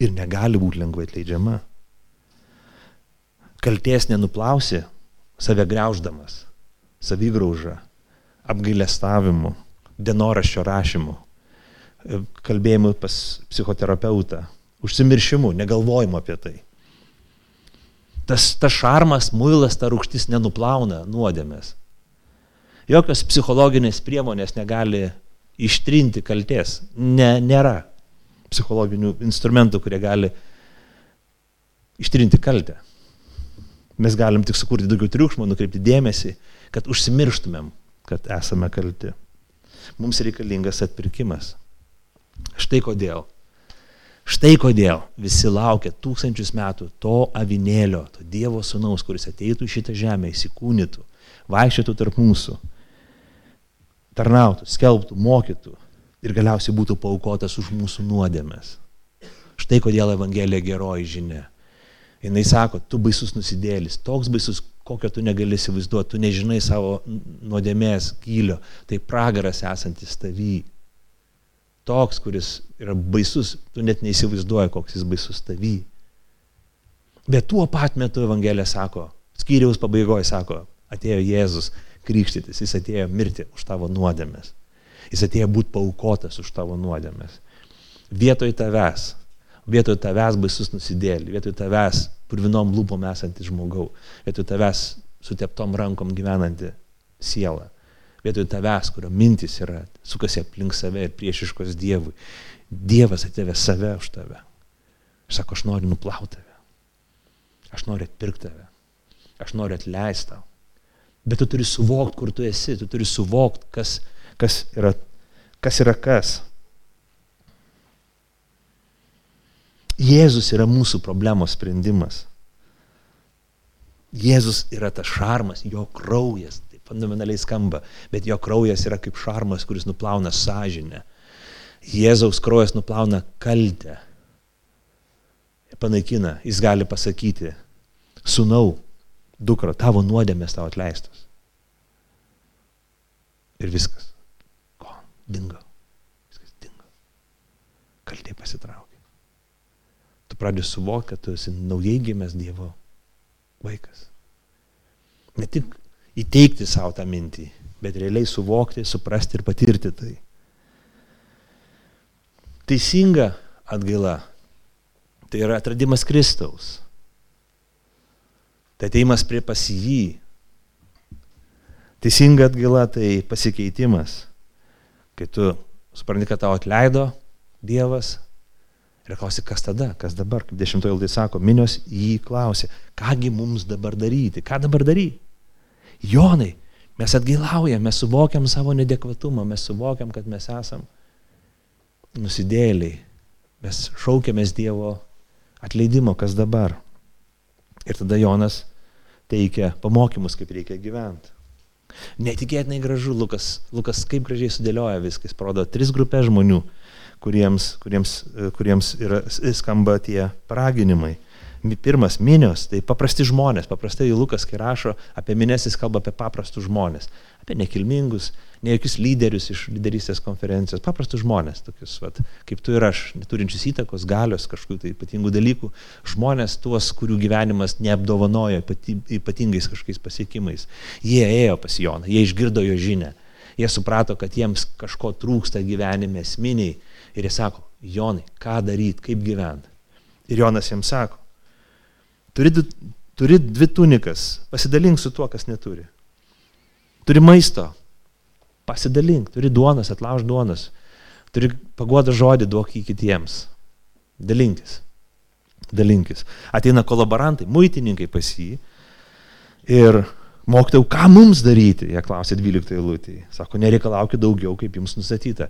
ir negali būti lengvai atleidžiama. Kalties nenuplausi, save greuždamas, savigraužą, apgailestavimu, dienoraščio rašymu, kalbėjimu pas psichoterapeutą, užsimiršimu, negalvojimu apie tai. Tas, tas šarmas, muilas, ta rūkštis nenuplauna nuodėmės. Jokios psichologinės priemonės negali ištrinti kalties. Ne, nėra psichologinių instrumentų, kurie gali ištrinti kaltę. Mes galim tik sukurti daugiau triukšmo, nukreipti dėmesį, kad užsimirštumėm, kad esame kalti. Mums reikalingas atpirkimas. Štai kodėl. Štai kodėl visi laukia tūkstančius metų to avinėlio, to Dievo sunaus, kuris ateitų į šitą žemę, įsikūnytų, vaikščiotų tarp mūsų, tarnautų, skelbtų, mokytų ir galiausiai būtų paukotas už mūsų nuodėmės. Štai kodėl Evangelija geroji žinia. Jis sako, tu baisus nusidėlis, toks baisus, kokio tu negali įsivaizduoti, tu nežinai savo nuodėmės gylio, tai pragaras esantis tavy. Toks, kuris yra baisus, tu net neįsivaizduoji, koks jis baisus tavy. Bet tuo pat metu Evangelija sako, skyriaus pabaigoje sako, atėjo Jėzus krikštytis, jis atėjo mirti už tavo nuodėmės. Jis atėjo būti paukotas už tavo nuodėmės. Vietoj tavęs vietoj tavęs baisus nusidėlį, vietoj tavęs purvinom lūpom esantį žmogau, vietoj tavęs suteptom rankom gyvenantį sielą, vietoj tavęs, kurio mintis yra, sukasi aplink save ir priešiškos Dievui. Dievas atėvė save už tave. Aš sako, aš noriu nuplauti tave. Aš noriu atpirkti tave. Aš noriu atleisti tau. Bet tu turi suvokti, kur tu esi, tu turi suvokti, kas, kas, yra, kas yra kas. Jėzus yra mūsų problemos sprendimas. Jėzus yra tas šarmas, jo kraujas, tai fundamentaliai skamba, bet jo kraujas yra kaip šarmas, kuris nuplauna sąžinę. Jėzaus kraujas nuplauna kaltę. Panaikina, jis gali pasakyti, sunau, dukra, tavo nuodėmės tau atleistos. Ir viskas. Ko? Dingo. Viskas dingo. Kaltė pasitraukė tu pradedi suvokti, kad tu esi naujai gimęs Dievo vaikas. Ne tik įteikti savo tą mintį, bet realiai suvokti, suprasti ir patirti tai. Teisinga atgaila tai yra atradimas Kristaus. Tai ateimas prie pas jį. Teisinga atgaila tai pasikeitimas. Kai tu supranti, kad tau atleido Dievas, Ir klausi, kas tada, kas dabar, kaip dešimtojo eilutė sako, minios jį klausė, kągi mums dabar daryti, ką dabar daryti. Jonai, mes atgailaujam, mes suvokiam savo nedekvatumą, mes suvokiam, kad mes esam nusidėliai, mes šaukiamės Dievo atleidimo, kas dabar. Ir tada Jonas teikia pamokymus, kaip reikia gyventi. Netikėtinai gražu, Lukas, Lukas kaip gražiai sudėlioja viskas, parodo tris grupės žmonių kuriems, kuriems, e, kuriems yra, skamba tie paraginimai. Pirmas minios, tai paprasti žmonės. Paprastai Lukas, kai rašo apie minės, jis kalba apie paprastus žmonės. Apie nekilmingus, ne jokius lyderius iš lyderystės konferencijos. Paprastus žmonės, tokius, vat, kaip tu ir aš, neturinčius įtakos, galios, kažkokių tai ypatingų dalykų. Žmonės tuos, kurių gyvenimas neapdovanojo ypatingais kažkokiais pasiekimais. Jie ėjo pas Joną, jie išgirdo jo žinę. Jie suprato, kad jiems kažko trūksta gyvenime esminiai Ir jis sako, Jonai, ką daryti, kaip gyventi. Ir Jonas jiems sako, turi, turi dvi tunikas, pasidalink su tuo, kas neturi. Turi maisto, pasidalink, turi duonas, atlauž duonas, turi pagodą žodį, duok jį kitiems. Dalinkis. Dalinkis. Ateina kolaborantai, muitininkai pas jį ir mokytojau, ką mums daryti, jie klausė 12 eilutėje. Sako, nereikalaukit daugiau, kaip jums nustatyta.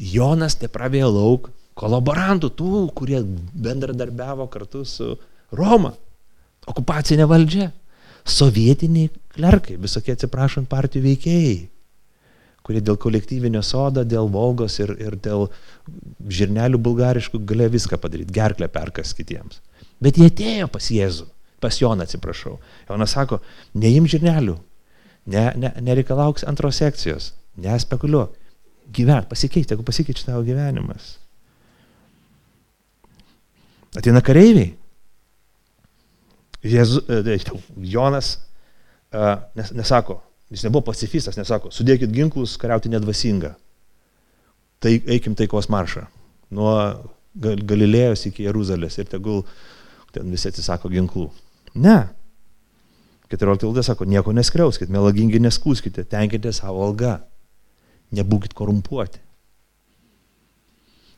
Jonas nepravėjo lauk kolaborantų, tų, kurie bendradarbiavo kartu su Roma, okupacinė valdžia, sovietiniai klerkai, visokie atsiprašant partijų veikėjai, kurie dėl kolektyvinio sodo, dėl Volgos ir, ir dėl žirnelių bulgariškų galėjo viską padaryti, gerklę perkas kitiems. Bet jie atėjo pas Jėzų, pas Joną atsiprašau. Jonas sako, neim žirnelių, ne, ne, nereikalauks antros sekcijos, nespekuliuok gyventi, pasikeisti, jeigu pasikeičia tavo gyvenimas. Ateina kareiviai. Jėzu, e, Jonas e, nes, nesako, jis nebuvo pacifistas, nesako, sudėkit ginklus, kariauti nedvasinga. Tai eikim taikos maršą. Nuo Galilėjos iki Jeruzalės ir tegul ten visi atsisako ginklų. Ne. 14 eilutė sako, nieko neskriauskit, melagingi neskūskite, tenkite savo algą nebūkit korumpuoti.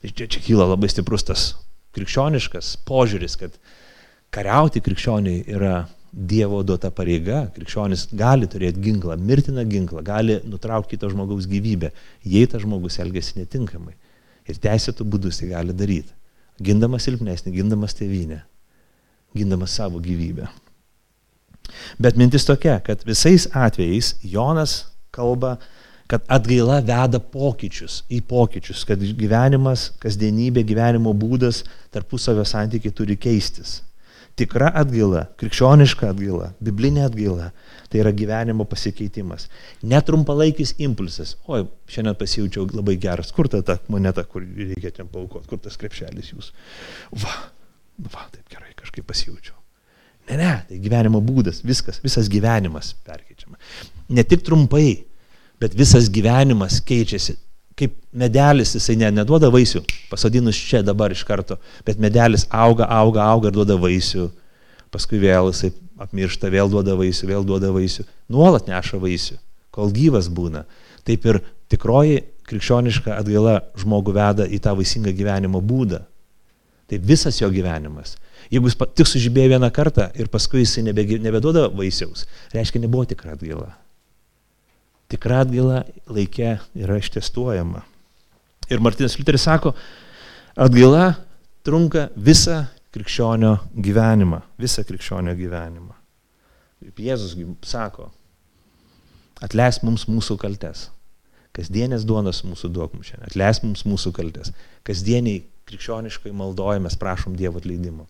Ir čia, čia kyla labai stiprus tas krikščioniškas požiūris, kad Kariauti krikščioniai yra Dievo duota pareiga, krikščionis gali turėti ginklą, mirtiną ginklą, gali nutraukti kito žmogaus gyvybę, jei tas žmogus elgesi netinkamai. Ir teisėtų būdus tai gali daryti. Gindamas silpnesnį, gindamas tėvynę, gindamas savo gyvybę. Bet mintis tokia, kad visais atvejais Jonas kalba, kad atgaila veda pokyčius į pokyčius, kad gyvenimas, kasdienybė, gyvenimo būdas, tarpusavio santykiai turi keistis. Tikra atgaila, krikščioniška atgaila, biblinė atgaila - tai yra gyvenimo pasikeitimas. Netrumpalaikis impulsas. Oi, šiandien pasijaučiau labai geras. Kur ta, ta moneta, kur reikia ten paukoti, kur tas krepšelis jūs. Va, va, taip gerai, kažkaip pasijaučiau. Ne, ne, tai gyvenimo būdas, viskas, visas gyvenimas perkeičiama. Ne tik trumpai, bet visas gyvenimas keičiasi kaip medelis, jisai ne, neduoda vaisių, pasodinus čia dabar iš karto, bet medelis auga, auga, auga ir duoda vaisių, paskui vėl jisai apmiršta, vėl duoda vaisių, vėl duoda vaisių, nuolat neša vaisių, kol gyvas būna. Taip ir tikroji krikščioniška atgaila žmogų veda į tą vaisingą gyvenimo būdą. Tai visas jo gyvenimas. Jeigu jis tik sužibėjo vieną kartą ir paskui jisai nebe, nebeduoda vaisiaus, reiškia nebuvo tikra atgaila tikra atgaila laikė yra ištestuojama. Ir Martinas Liuteris sako, atgaila trunka visą krikščionio gyvenimą, visą krikščionio gyvenimą. Kaip Jėzus sako, atleisk mums mūsų kaltes. Kasdienės duonos mūsų duok mums šiandien. Atleisk mums mūsų kaltes. Kasdieniai krikščioniškai maldojame, prašom Dievo atleidimo.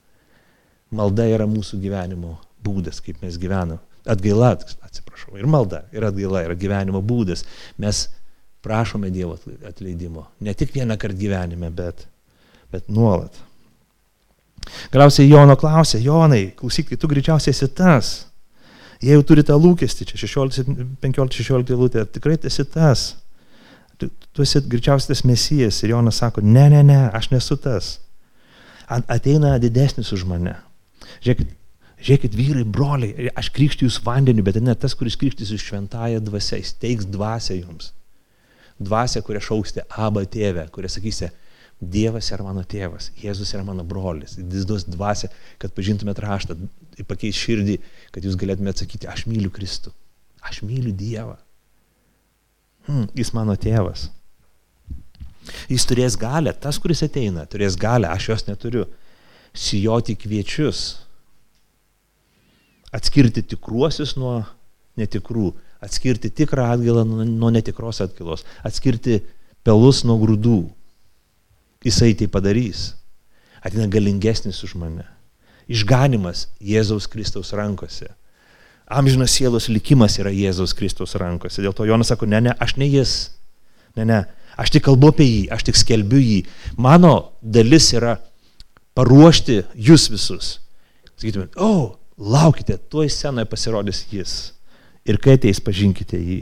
Malda yra mūsų gyvenimo būdas, kaip mes gyvename atgaila, atsiprašau, ir malda, ir atgaila yra gyvenimo būdas. Mes prašome Dievo atleidimo. Ne tik vieną kartą gyvenime, bet, bet nuolat. Galiausiai Jono klausė, Jonai, klausyk, tai tu greičiausiai esi tas. Jei jau turi tą lūkestį, čia 15-16 lūtė, tikrai esi tas. Tu, tu esi greičiausiai tas mesijas. Ir Jonas sako, ne, ne, ne, aš nesu tas. Ateina didesnis už mane. Žiūrėkit, Žiūrėkit, vyrai, broliai, aš krikščiu jūs vandeniu, bet ne tas, kuris krikštys jūs šventąją dvasę, jis teiks dvasę jums. Dvasę, kurią šauksite abą tėvę, kurią sakysite, Dievas yra mano tėvas, Jėzus yra mano brolis. Jis duos dvasę, kad pažintumėt raštą, pakeis širdį, kad jūs galėtumėte atsakyti, aš myliu Kristų, aš myliu Dievą. Hmm, jis mano tėvas. Jis turės galę, tas, kuris ateina, turės galę, aš jos neturiu. Sijoti kviečius, atskirti tikruosius nuo netikrų, atskirti tikrą atgailą nuo netikros atgailos, atskirti pelus nuo grūdų. Jisai tai padarys. Atina galingesnis už mane. Išganimas Jėzaus Kristaus rankose. Amžinas sielos likimas yra Jėzaus Kristaus rankose. Dėl to Jonas sako, ne, ne, aš ne jis. Ne, ne, aš tik kalbu apie jį, aš tik skelbiu jį. Mano dalis yra paruošti jūs visus. Sakytume, o, oh, laukite, tuoj scenoje pasirodys jis. Ir kai ateis, pažinkite jį.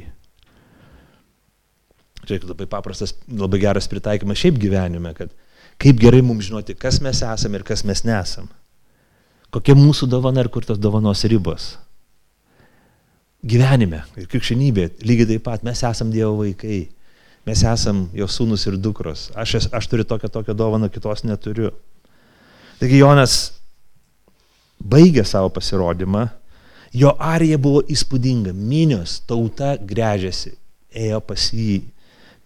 Čia labai paprastas, labai geras pritaikymas šiaip gyvenime, kad kaip gerai mums žinoti, kas mes esame ir kas mes nesam. Kokia mūsų dovana ir kur tos dovanos ribos. Gyvenime ir krikščionybė lygiai taip pat mes esam Dievo vaikai. Mes esam jo sūnus ir dukros. Aš, aš turiu tokią tokią dovaną, kitos neturiu. Taigi Jonas baigė savo pasirodymą, jo arija buvo įspūdinga, minios tauta grežiasi, ėjo pas jį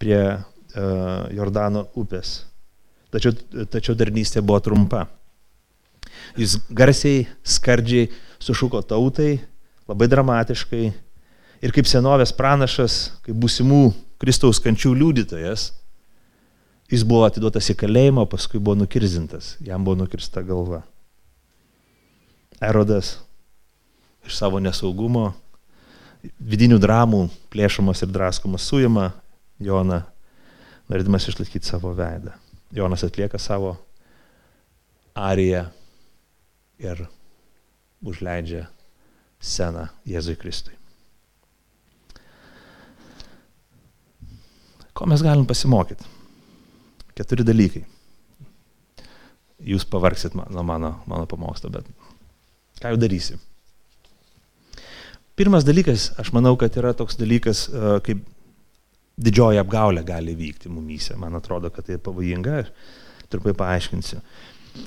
prie uh, Jordano upės. Tačiau, tačiau darnystė buvo trumpa. Jis garsiai, skardžiai sušuko tautai, labai dramatiškai ir kaip senovės pranašas, kaip būsimų Kristaus kančių liudytojas, jis buvo atiduotas į kalėjimą, paskui buvo nukirzintas, jam buvo nukirsta galva. Erodas iš savo nesaugumo, vidinių dramų plėšomas ir draskomas suima Joną, norėdamas išlaikyti savo veidą. Jonas atlieka savo ariją ir užleidžia sceną Jėzui Kristui. Ko mes galim pasimokyti? Keturi dalykai. Jūs pavargsit nuo mano, mano pamosto, bet Ką jau darysi? Pirmas dalykas, aš manau, kad yra toks dalykas, e, kaip didžioji apgaulė gali vykti mumyse. Man atrodo, kad tai pavojinga. Trumpai paaiškinsiu.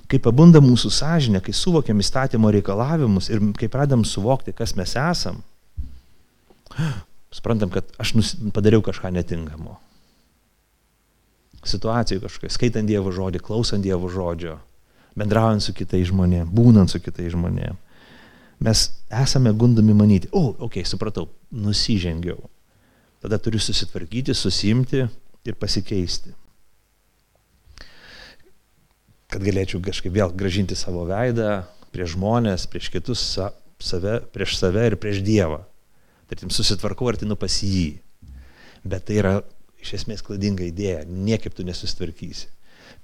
kai pabunda mūsų sąžinė, kai suvokiam įstatymo reikalavimus ir kai pradam suvokti, kas mes esam, suprantam, kad aš nus, padariau kažką netinkamo. Situacijų kažkokia, skaitant Dievo žodį, klausant Dievo žodžio, bendraujant su kitais žmonėmis, būnant su kitais žmonėmis. Mes esame gundami manyti, o, oh, okei, okay, supratau, nusižengiau. Tada turiu susitvarkyti, susimti ir pasikeisti kad galėčiau kažkaip vėl gražinti savo veidą prieš žmonės, prieš kitus, save, prieš save ir prieš Dievą. Tarkim, susitvarkau artinu pas jį. Bet tai yra iš esmės klaidinga idėja, niekaip tu nesusitvarkysi.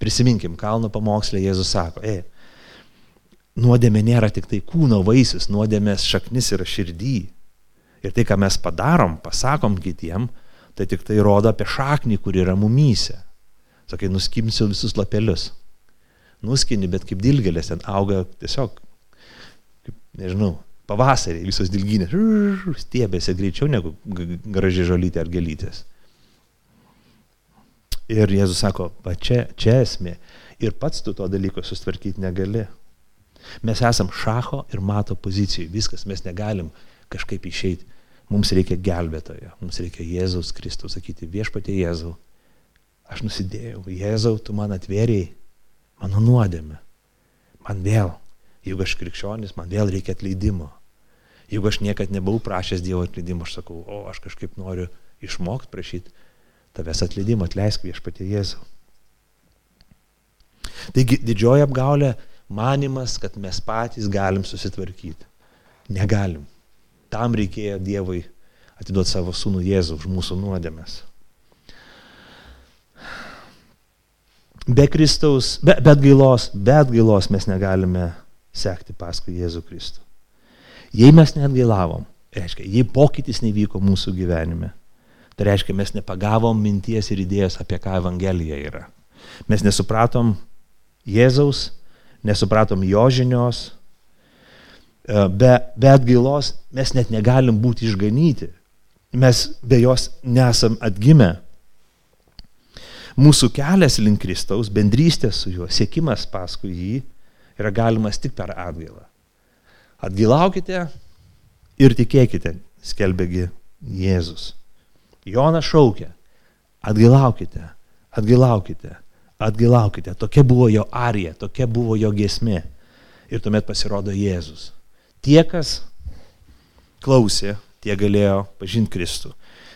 Prisiminkim, kalno pamokslė Jėzus sako, e, nuodėmė nėra tik tai kūno vaisius, nuodėmės šaknis yra širdį. Ir tai, ką mes padarom, pasakom kitiem, tai tik tai rodo apie šaknį, kur yra mumyse. Sakai, nuskimsiu visus lapelius nuskini, bet kaip dilgelės ten auga tiesiog, kaip, nežinau, pavasarį visos dilginės stiebėsi greičiau negu graži žolytė ar gelytės. Ir Jėzus sako, va čia, čia esmė. Ir pats tu to dalyko sustvarkyti negali. Mes esam šacho ir mato pozicijai. Viskas, mes negalim kažkaip išeiti. Mums reikia gelbėtojo, mums reikia Jėzaus Kristaus sakyti viešpatie Jėzau. Aš nusidėjau, Jėzau, tu man atvėrėjai mano nuodėmė. Man vėl, jeigu aš krikščionis, man vėl reikia atleidimo. Jeigu aš niekad nebuvau prašęs Dievo atleidimo, aš sakau, o aš kažkaip noriu išmokti prašyti tavęs atleidimo, atleisk viešpatie Jėzau. Taigi didžioji apgaulė manimas, kad mes patys galim susitvarkyti. Negalim. Tam reikėjo Dievui atiduoti savo sūnų Jėzų už mūsų nuodėmės. Be Kristaus, be, be atgailos, be atgailos mes negalime sekti paskui Jėzų Kristų. Jei mes net gailavom, reiškia, jei pokytis nevyko mūsų gyvenime, tai reiškia, mes nepagavom minties ir idėjos, apie ką Evangelija yra. Mes nesupratom Jėzaus, nesupratom jo žinios, e, be, be atgailos mes net negalim būti išganyti. Mes be jos nesam atgimę. Mūsų kelias link Kristaus, bendrystė su juo, sėkimas paskui jį yra galimas tik per atgailą. Atgailaukite ir tikėkite, skelbėgi Jėzus. Jonas šaukė, atgailaukite, atgailaukite, atgailaukite. Tokia buvo jo arija, tokia buvo jo gesmė. Ir tuomet pasirodo Jėzus. Tie, kas klausė, tie galėjo pažinti Kristų.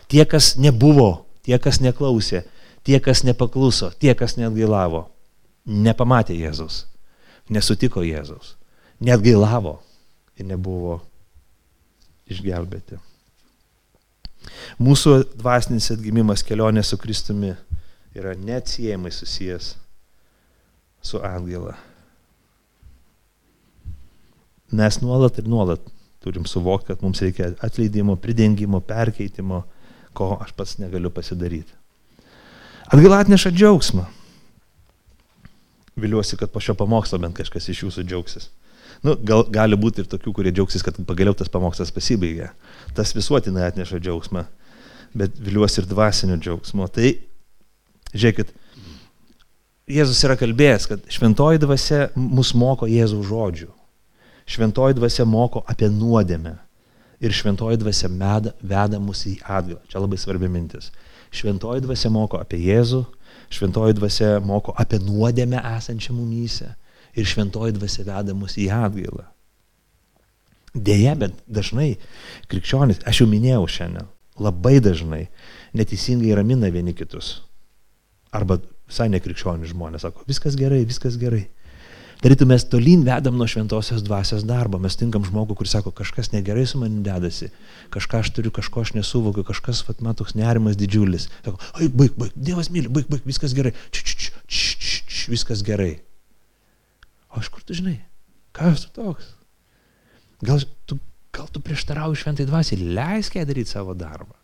Tie, kas nebuvo, tie, kas neklausė, Tie, kas nepakluso, tie, kas net gailavo, nepamatė Jėzus, nesutiko Jėzus, net gailavo ir nebuvo išgelbėti. Mūsų dvasinis atgimimas kelionė su Kristumi yra neatsiejamai susijęs su atgaila. Mes nuolat ir nuolat turim suvokti, kad mums reikia atleidimo, pridengimo, perkeitimo, ko aš pats negaliu pasidaryti. Atgaila atneša džiaugsmą. Viliuosi, kad po šio pamokslo bent kažkas iš jūsų džiaugsis. Nu, gal, gali būti ir tokių, kurie džiaugsis, kad pagaliau tas pamokslas pasibaigė. Tas visuotinai atneša džiaugsmą, bet viliuosi ir dvasinio džiaugsmo. Tai, žiūrėkit, Jėzus yra kalbėjęs, kad šventoji dvasia mus moko Jėzaus žodžių. Šventoji dvasia moko apie nuodėmę. Ir šventoji dvasia meda, veda mus į atgalą. Čia labai svarbi mintis. Šventoji dvasia moko apie Jėzų, šventoji dvasia moko apie nuodėmę esančią mumyse ir šventoji dvasia veda mus į atgailą. Deja, bet dažnai krikščionis, aš jau minėjau šiandien, labai dažnai neteisingai ramina vieni kitus. Arba visai nekrikščionis žmonės sako, viskas gerai, viskas gerai. Tarytum mes tolyn vedam nuo šventosios dvasios darbo. Mes tinkam žmogų, kuris sako, kažkas negerai su manim dedasi, kažką aš turiu, kažko aš nesuvokiu, kažkas, vat, man toks nerimas didžiulis. Sako, oi, baig, baig, Dievas myli, baig, baig, viskas gerai, č, č, č, č, č, č, viskas gerai. O aš kur tu žinai? Kas tu toks? Gal tu, gal tu prieštarauji šventai dvasiai, leisk ją daryti savo darbą.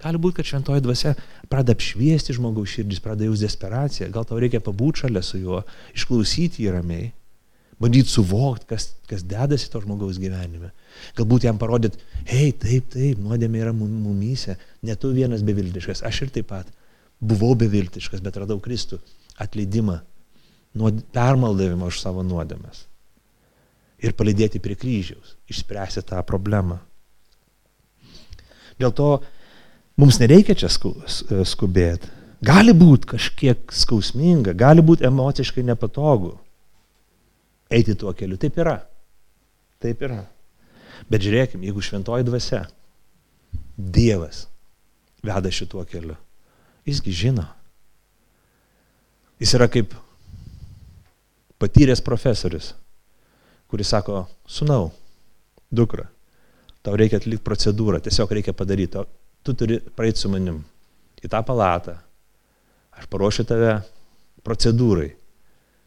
Gali būti, kad šventoji dvasia pradeda apšviesti žmogaus širdis, pradeda jūs desperaciją, gal tau reikia pabūti šalia su juo, išklausyti jį ramiai, bandyti suvokti, kas, kas dedasi to žmogaus gyvenime. Galbūt jam parodyt, hei, taip, taip, nuodėmė yra mumyse, ne tu vienas beviltiškas, aš ir taip pat buvau beviltiškas, bet radau Kristų atleidimą, nuod, permaldavimą už savo nuodėmes. Ir palidėti prie kryžiaus, išspręsti tą problemą. Dėl to mums nereikia čia skubėti. Gali būti kažkiek skausminga, gali būti emociškai nepatogu eiti tuo keliu. Taip yra. Taip yra. Bet žiūrėkime, jeigu šventoji dvasia, Dievas veda šituo keliu, jisgi žino. Jis yra kaip patyręs profesorius, kuris sako, sunau, dukra, tau reikia atlikti procedūrą, tiesiog reikia padaryti, tu turi praeiti su manim į tą palatą, aš paruošiu tave procedūrai,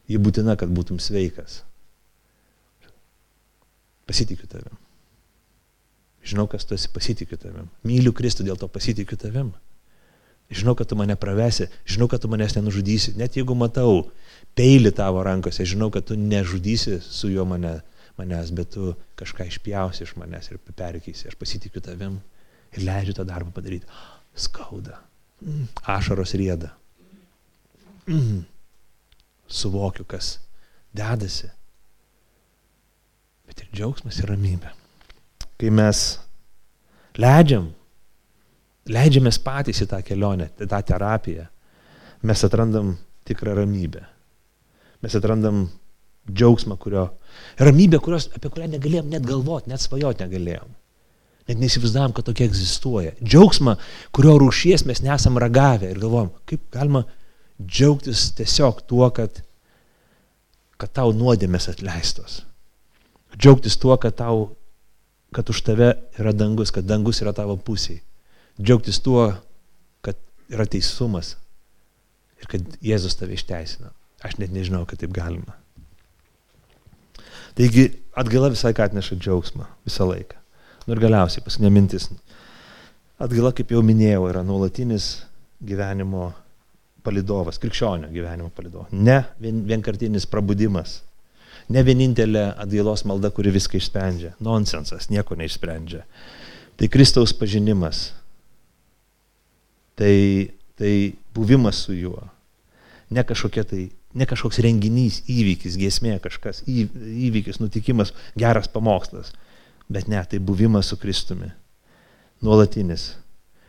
ji būtina, kad būtum sveikas. Pasitikiu tavim. Žinau, kas tu esi, pasitikiu tavim. Myliu Kristų, dėl to pasitikiu tavim. Žinau, kad tu mane pravesi, žinau, kad tu manęs nenužudysi. Net jeigu matau peilį tavo rankose, žinau, kad tu nežudysi su juo mane, manęs, bet tu kažką išpjausi iš manęs ir perkysi. Aš pasitikiu tavim ir leidžiu tą darbą padaryti. Skauda. Mm. Ašaros rieda. Mm. Suvokiu, kas dedasi bet ir džiaugsmas ir ramybė. Kai mes leidžiam, leidžiamės patys į tą kelionę, į tą terapiją, mes atrandam tikrą ramybę. Mes atrandam džiaugsmą, kurio, ramybę, kurios, apie kurią negalėjom net galvoti, net svajoti negalėjom. Net neįsivaizdavom, kad tokia egzistuoja. Džiaugsmą, kurio rūšies mes nesam ragavę ir galvom, kaip galima džiaugtis tiesiog tuo, kad, kad tau nuodėmės atleistos Džiaugtis tuo, kad, tau, kad už tave yra dangus, kad dangus yra tavo pusėje. Džiaugtis tuo, kad yra teisumas ir kad Jėzus tave išteisina. Aš net nežinau, kad taip galima. Taigi atgaila visai ką atneša džiaugsmą visą laiką. Nu ir galiausiai paskutinė mintis. Atgaila, kaip jau minėjau, yra nuolatinis gyvenimo palidovas, krikščionio gyvenimo palidovas. Ne vien, vienkartinis prabudimas ne vienintelė atgailos malda, kuri viską išsprendžia. Nonsensas, nieko neišsprendžia. Tai Kristaus pažinimas. Tai, tai buvimas su juo. Ne, tai, ne kažkoks renginys, įvykis, giesmė, kažkas, įvykis, nutikimas, geras pamokslas. Bet ne, tai buvimas su Kristumi. Nuolatinis.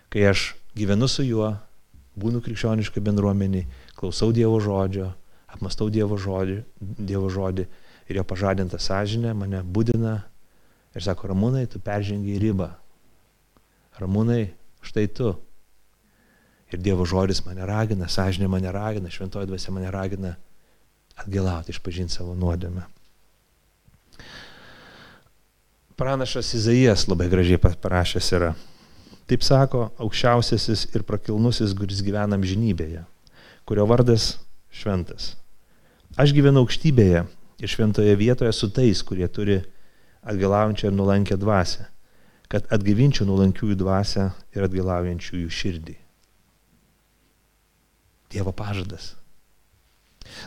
Kai aš gyvenu su juo, būnu krikščioniškai bendruomeniai, klausau Dievo žodžio, apmastau Dievo žodį, Dievo žodį ir jo pažadinta sąžinė mane būdina ir sako, Ramūnai, tu peržengi ribą. Ramūnai, štai tu. Ir Dievo žodis mane ragina, sąžinė mane ragina, šventoji dvasia mane ragina atgilauti, išpažinti savo nuodėmę. Pranašas Izaijas labai gražiai parašęs yra. Taip sako aukščiausiasis ir prakilnusis, kuris gyvena amžinybėje, kurio vardas šventas. Aš gyvenu aukštybėje ir šventoje vietoje su tais, kurie turi atgalaujančią ir nulankę dvasę, kad atgyvinčiau nulankiųjų dvasę ir atgalaujančiųjų širdį. Dievo pažadas.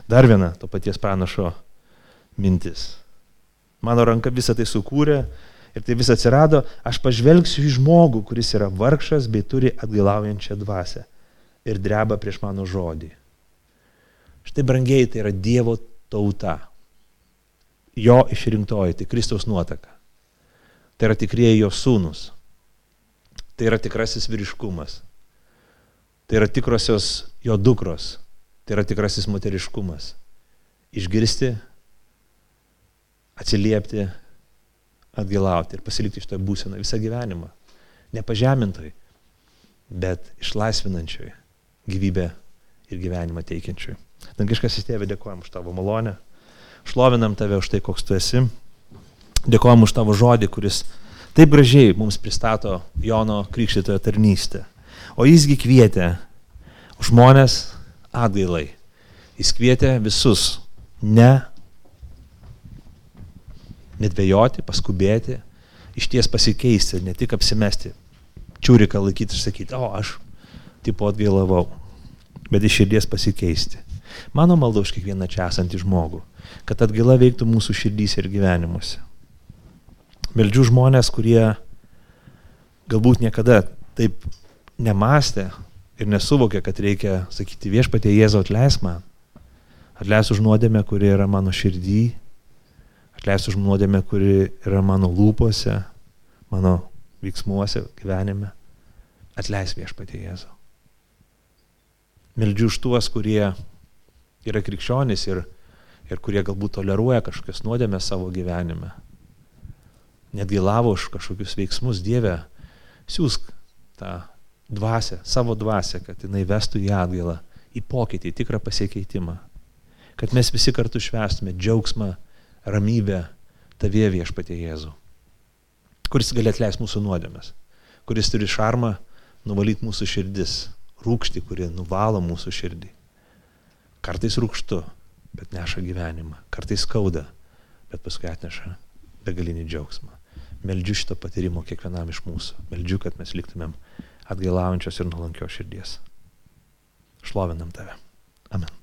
Dar viena to paties pranašo mintis. Mano ranka visą tai sukūrė ir tai vis atsirado, aš pažvelgsiu į žmogų, kuris yra vargšas bei turi atgailaujančią dvasę ir dreba prieš mano žodį. Štai brangiai tai yra Dievo tauta jo išrinktoji, tai Kristaus nuotaka. Tai yra tikrieji jo sūnus. Tai yra tikrasis vyriškumas. Tai yra tikrosios jo dukros. Tai yra tikrasis moteriškumas. Išgirsti, atsiliepti, atgilauti ir pasilikti iš to būseną visą gyvenimą. Nepažemintoj, bet išlaisvinančioj gyvybę ir gyvenimą teikiančioj. Dangiškas įstėvė dėkojom už tavo malonę. Šlovinam tave už tai, koks tu esi. Dėkojom už tavo žodį, kuris taip gražiai mums pristato Jono Krikštitojo tarnystę. O jisgi kvietė žmonės atgailai. Jis kvietė visus ne nedvėjoti, paskubėti, iš ties pasikeisti, ne tik apsimesti, čiūriką laikyti ir sakyti, o aš tipo atgailavau, bet iš širdies pasikeisti. Mano malda už kiekvieną čia esantį žmogų kad atgaila veiktų mūsų širdys ir gyvenimuose. Meldžiu žmonės, kurie galbūt niekada taip nemastė ir nesuvokė, kad reikia sakyti viešpatie Jėzau atleis man. Atleisk už nuodėmę, kuri yra mano širdį. Atleisk už nuodėmę, kuri yra mano lūpose, mano veiksmuose, gyvenime. Atleisk viešpatie Jėzau. Meldžiu už tuos, kurie yra krikščionys ir, ir kurie galbūt toleruoja kažkokias nuodėmės savo gyvenime. Netgi lavo už kažkokius veiksmus Dievę. Siūsk tą dvasę, savo dvasę, kad jinai vestų į atgailą, į pokytį, į tikrą pasikeitimą. Kad mes visi kartu švestume džiaugsmą, ramybę tavie viešpatie Jėzų. Kuris gali atleisti mūsų nuodėmės. Kuris turi šarmą nuvalyti mūsų širdis. Rūkšti, kuri nuvalo mūsų širdį. Kartais rūkštu, bet neša gyvenimą. Kartais skauda, bet paskui atneša begalinį džiaugsmą. Meldžiu šito patyrimo kiekvienam iš mūsų. Meldžiu, kad mes liktumėm atgailaujančios ir nuolankios širdies. Šlovinam tave. Amen.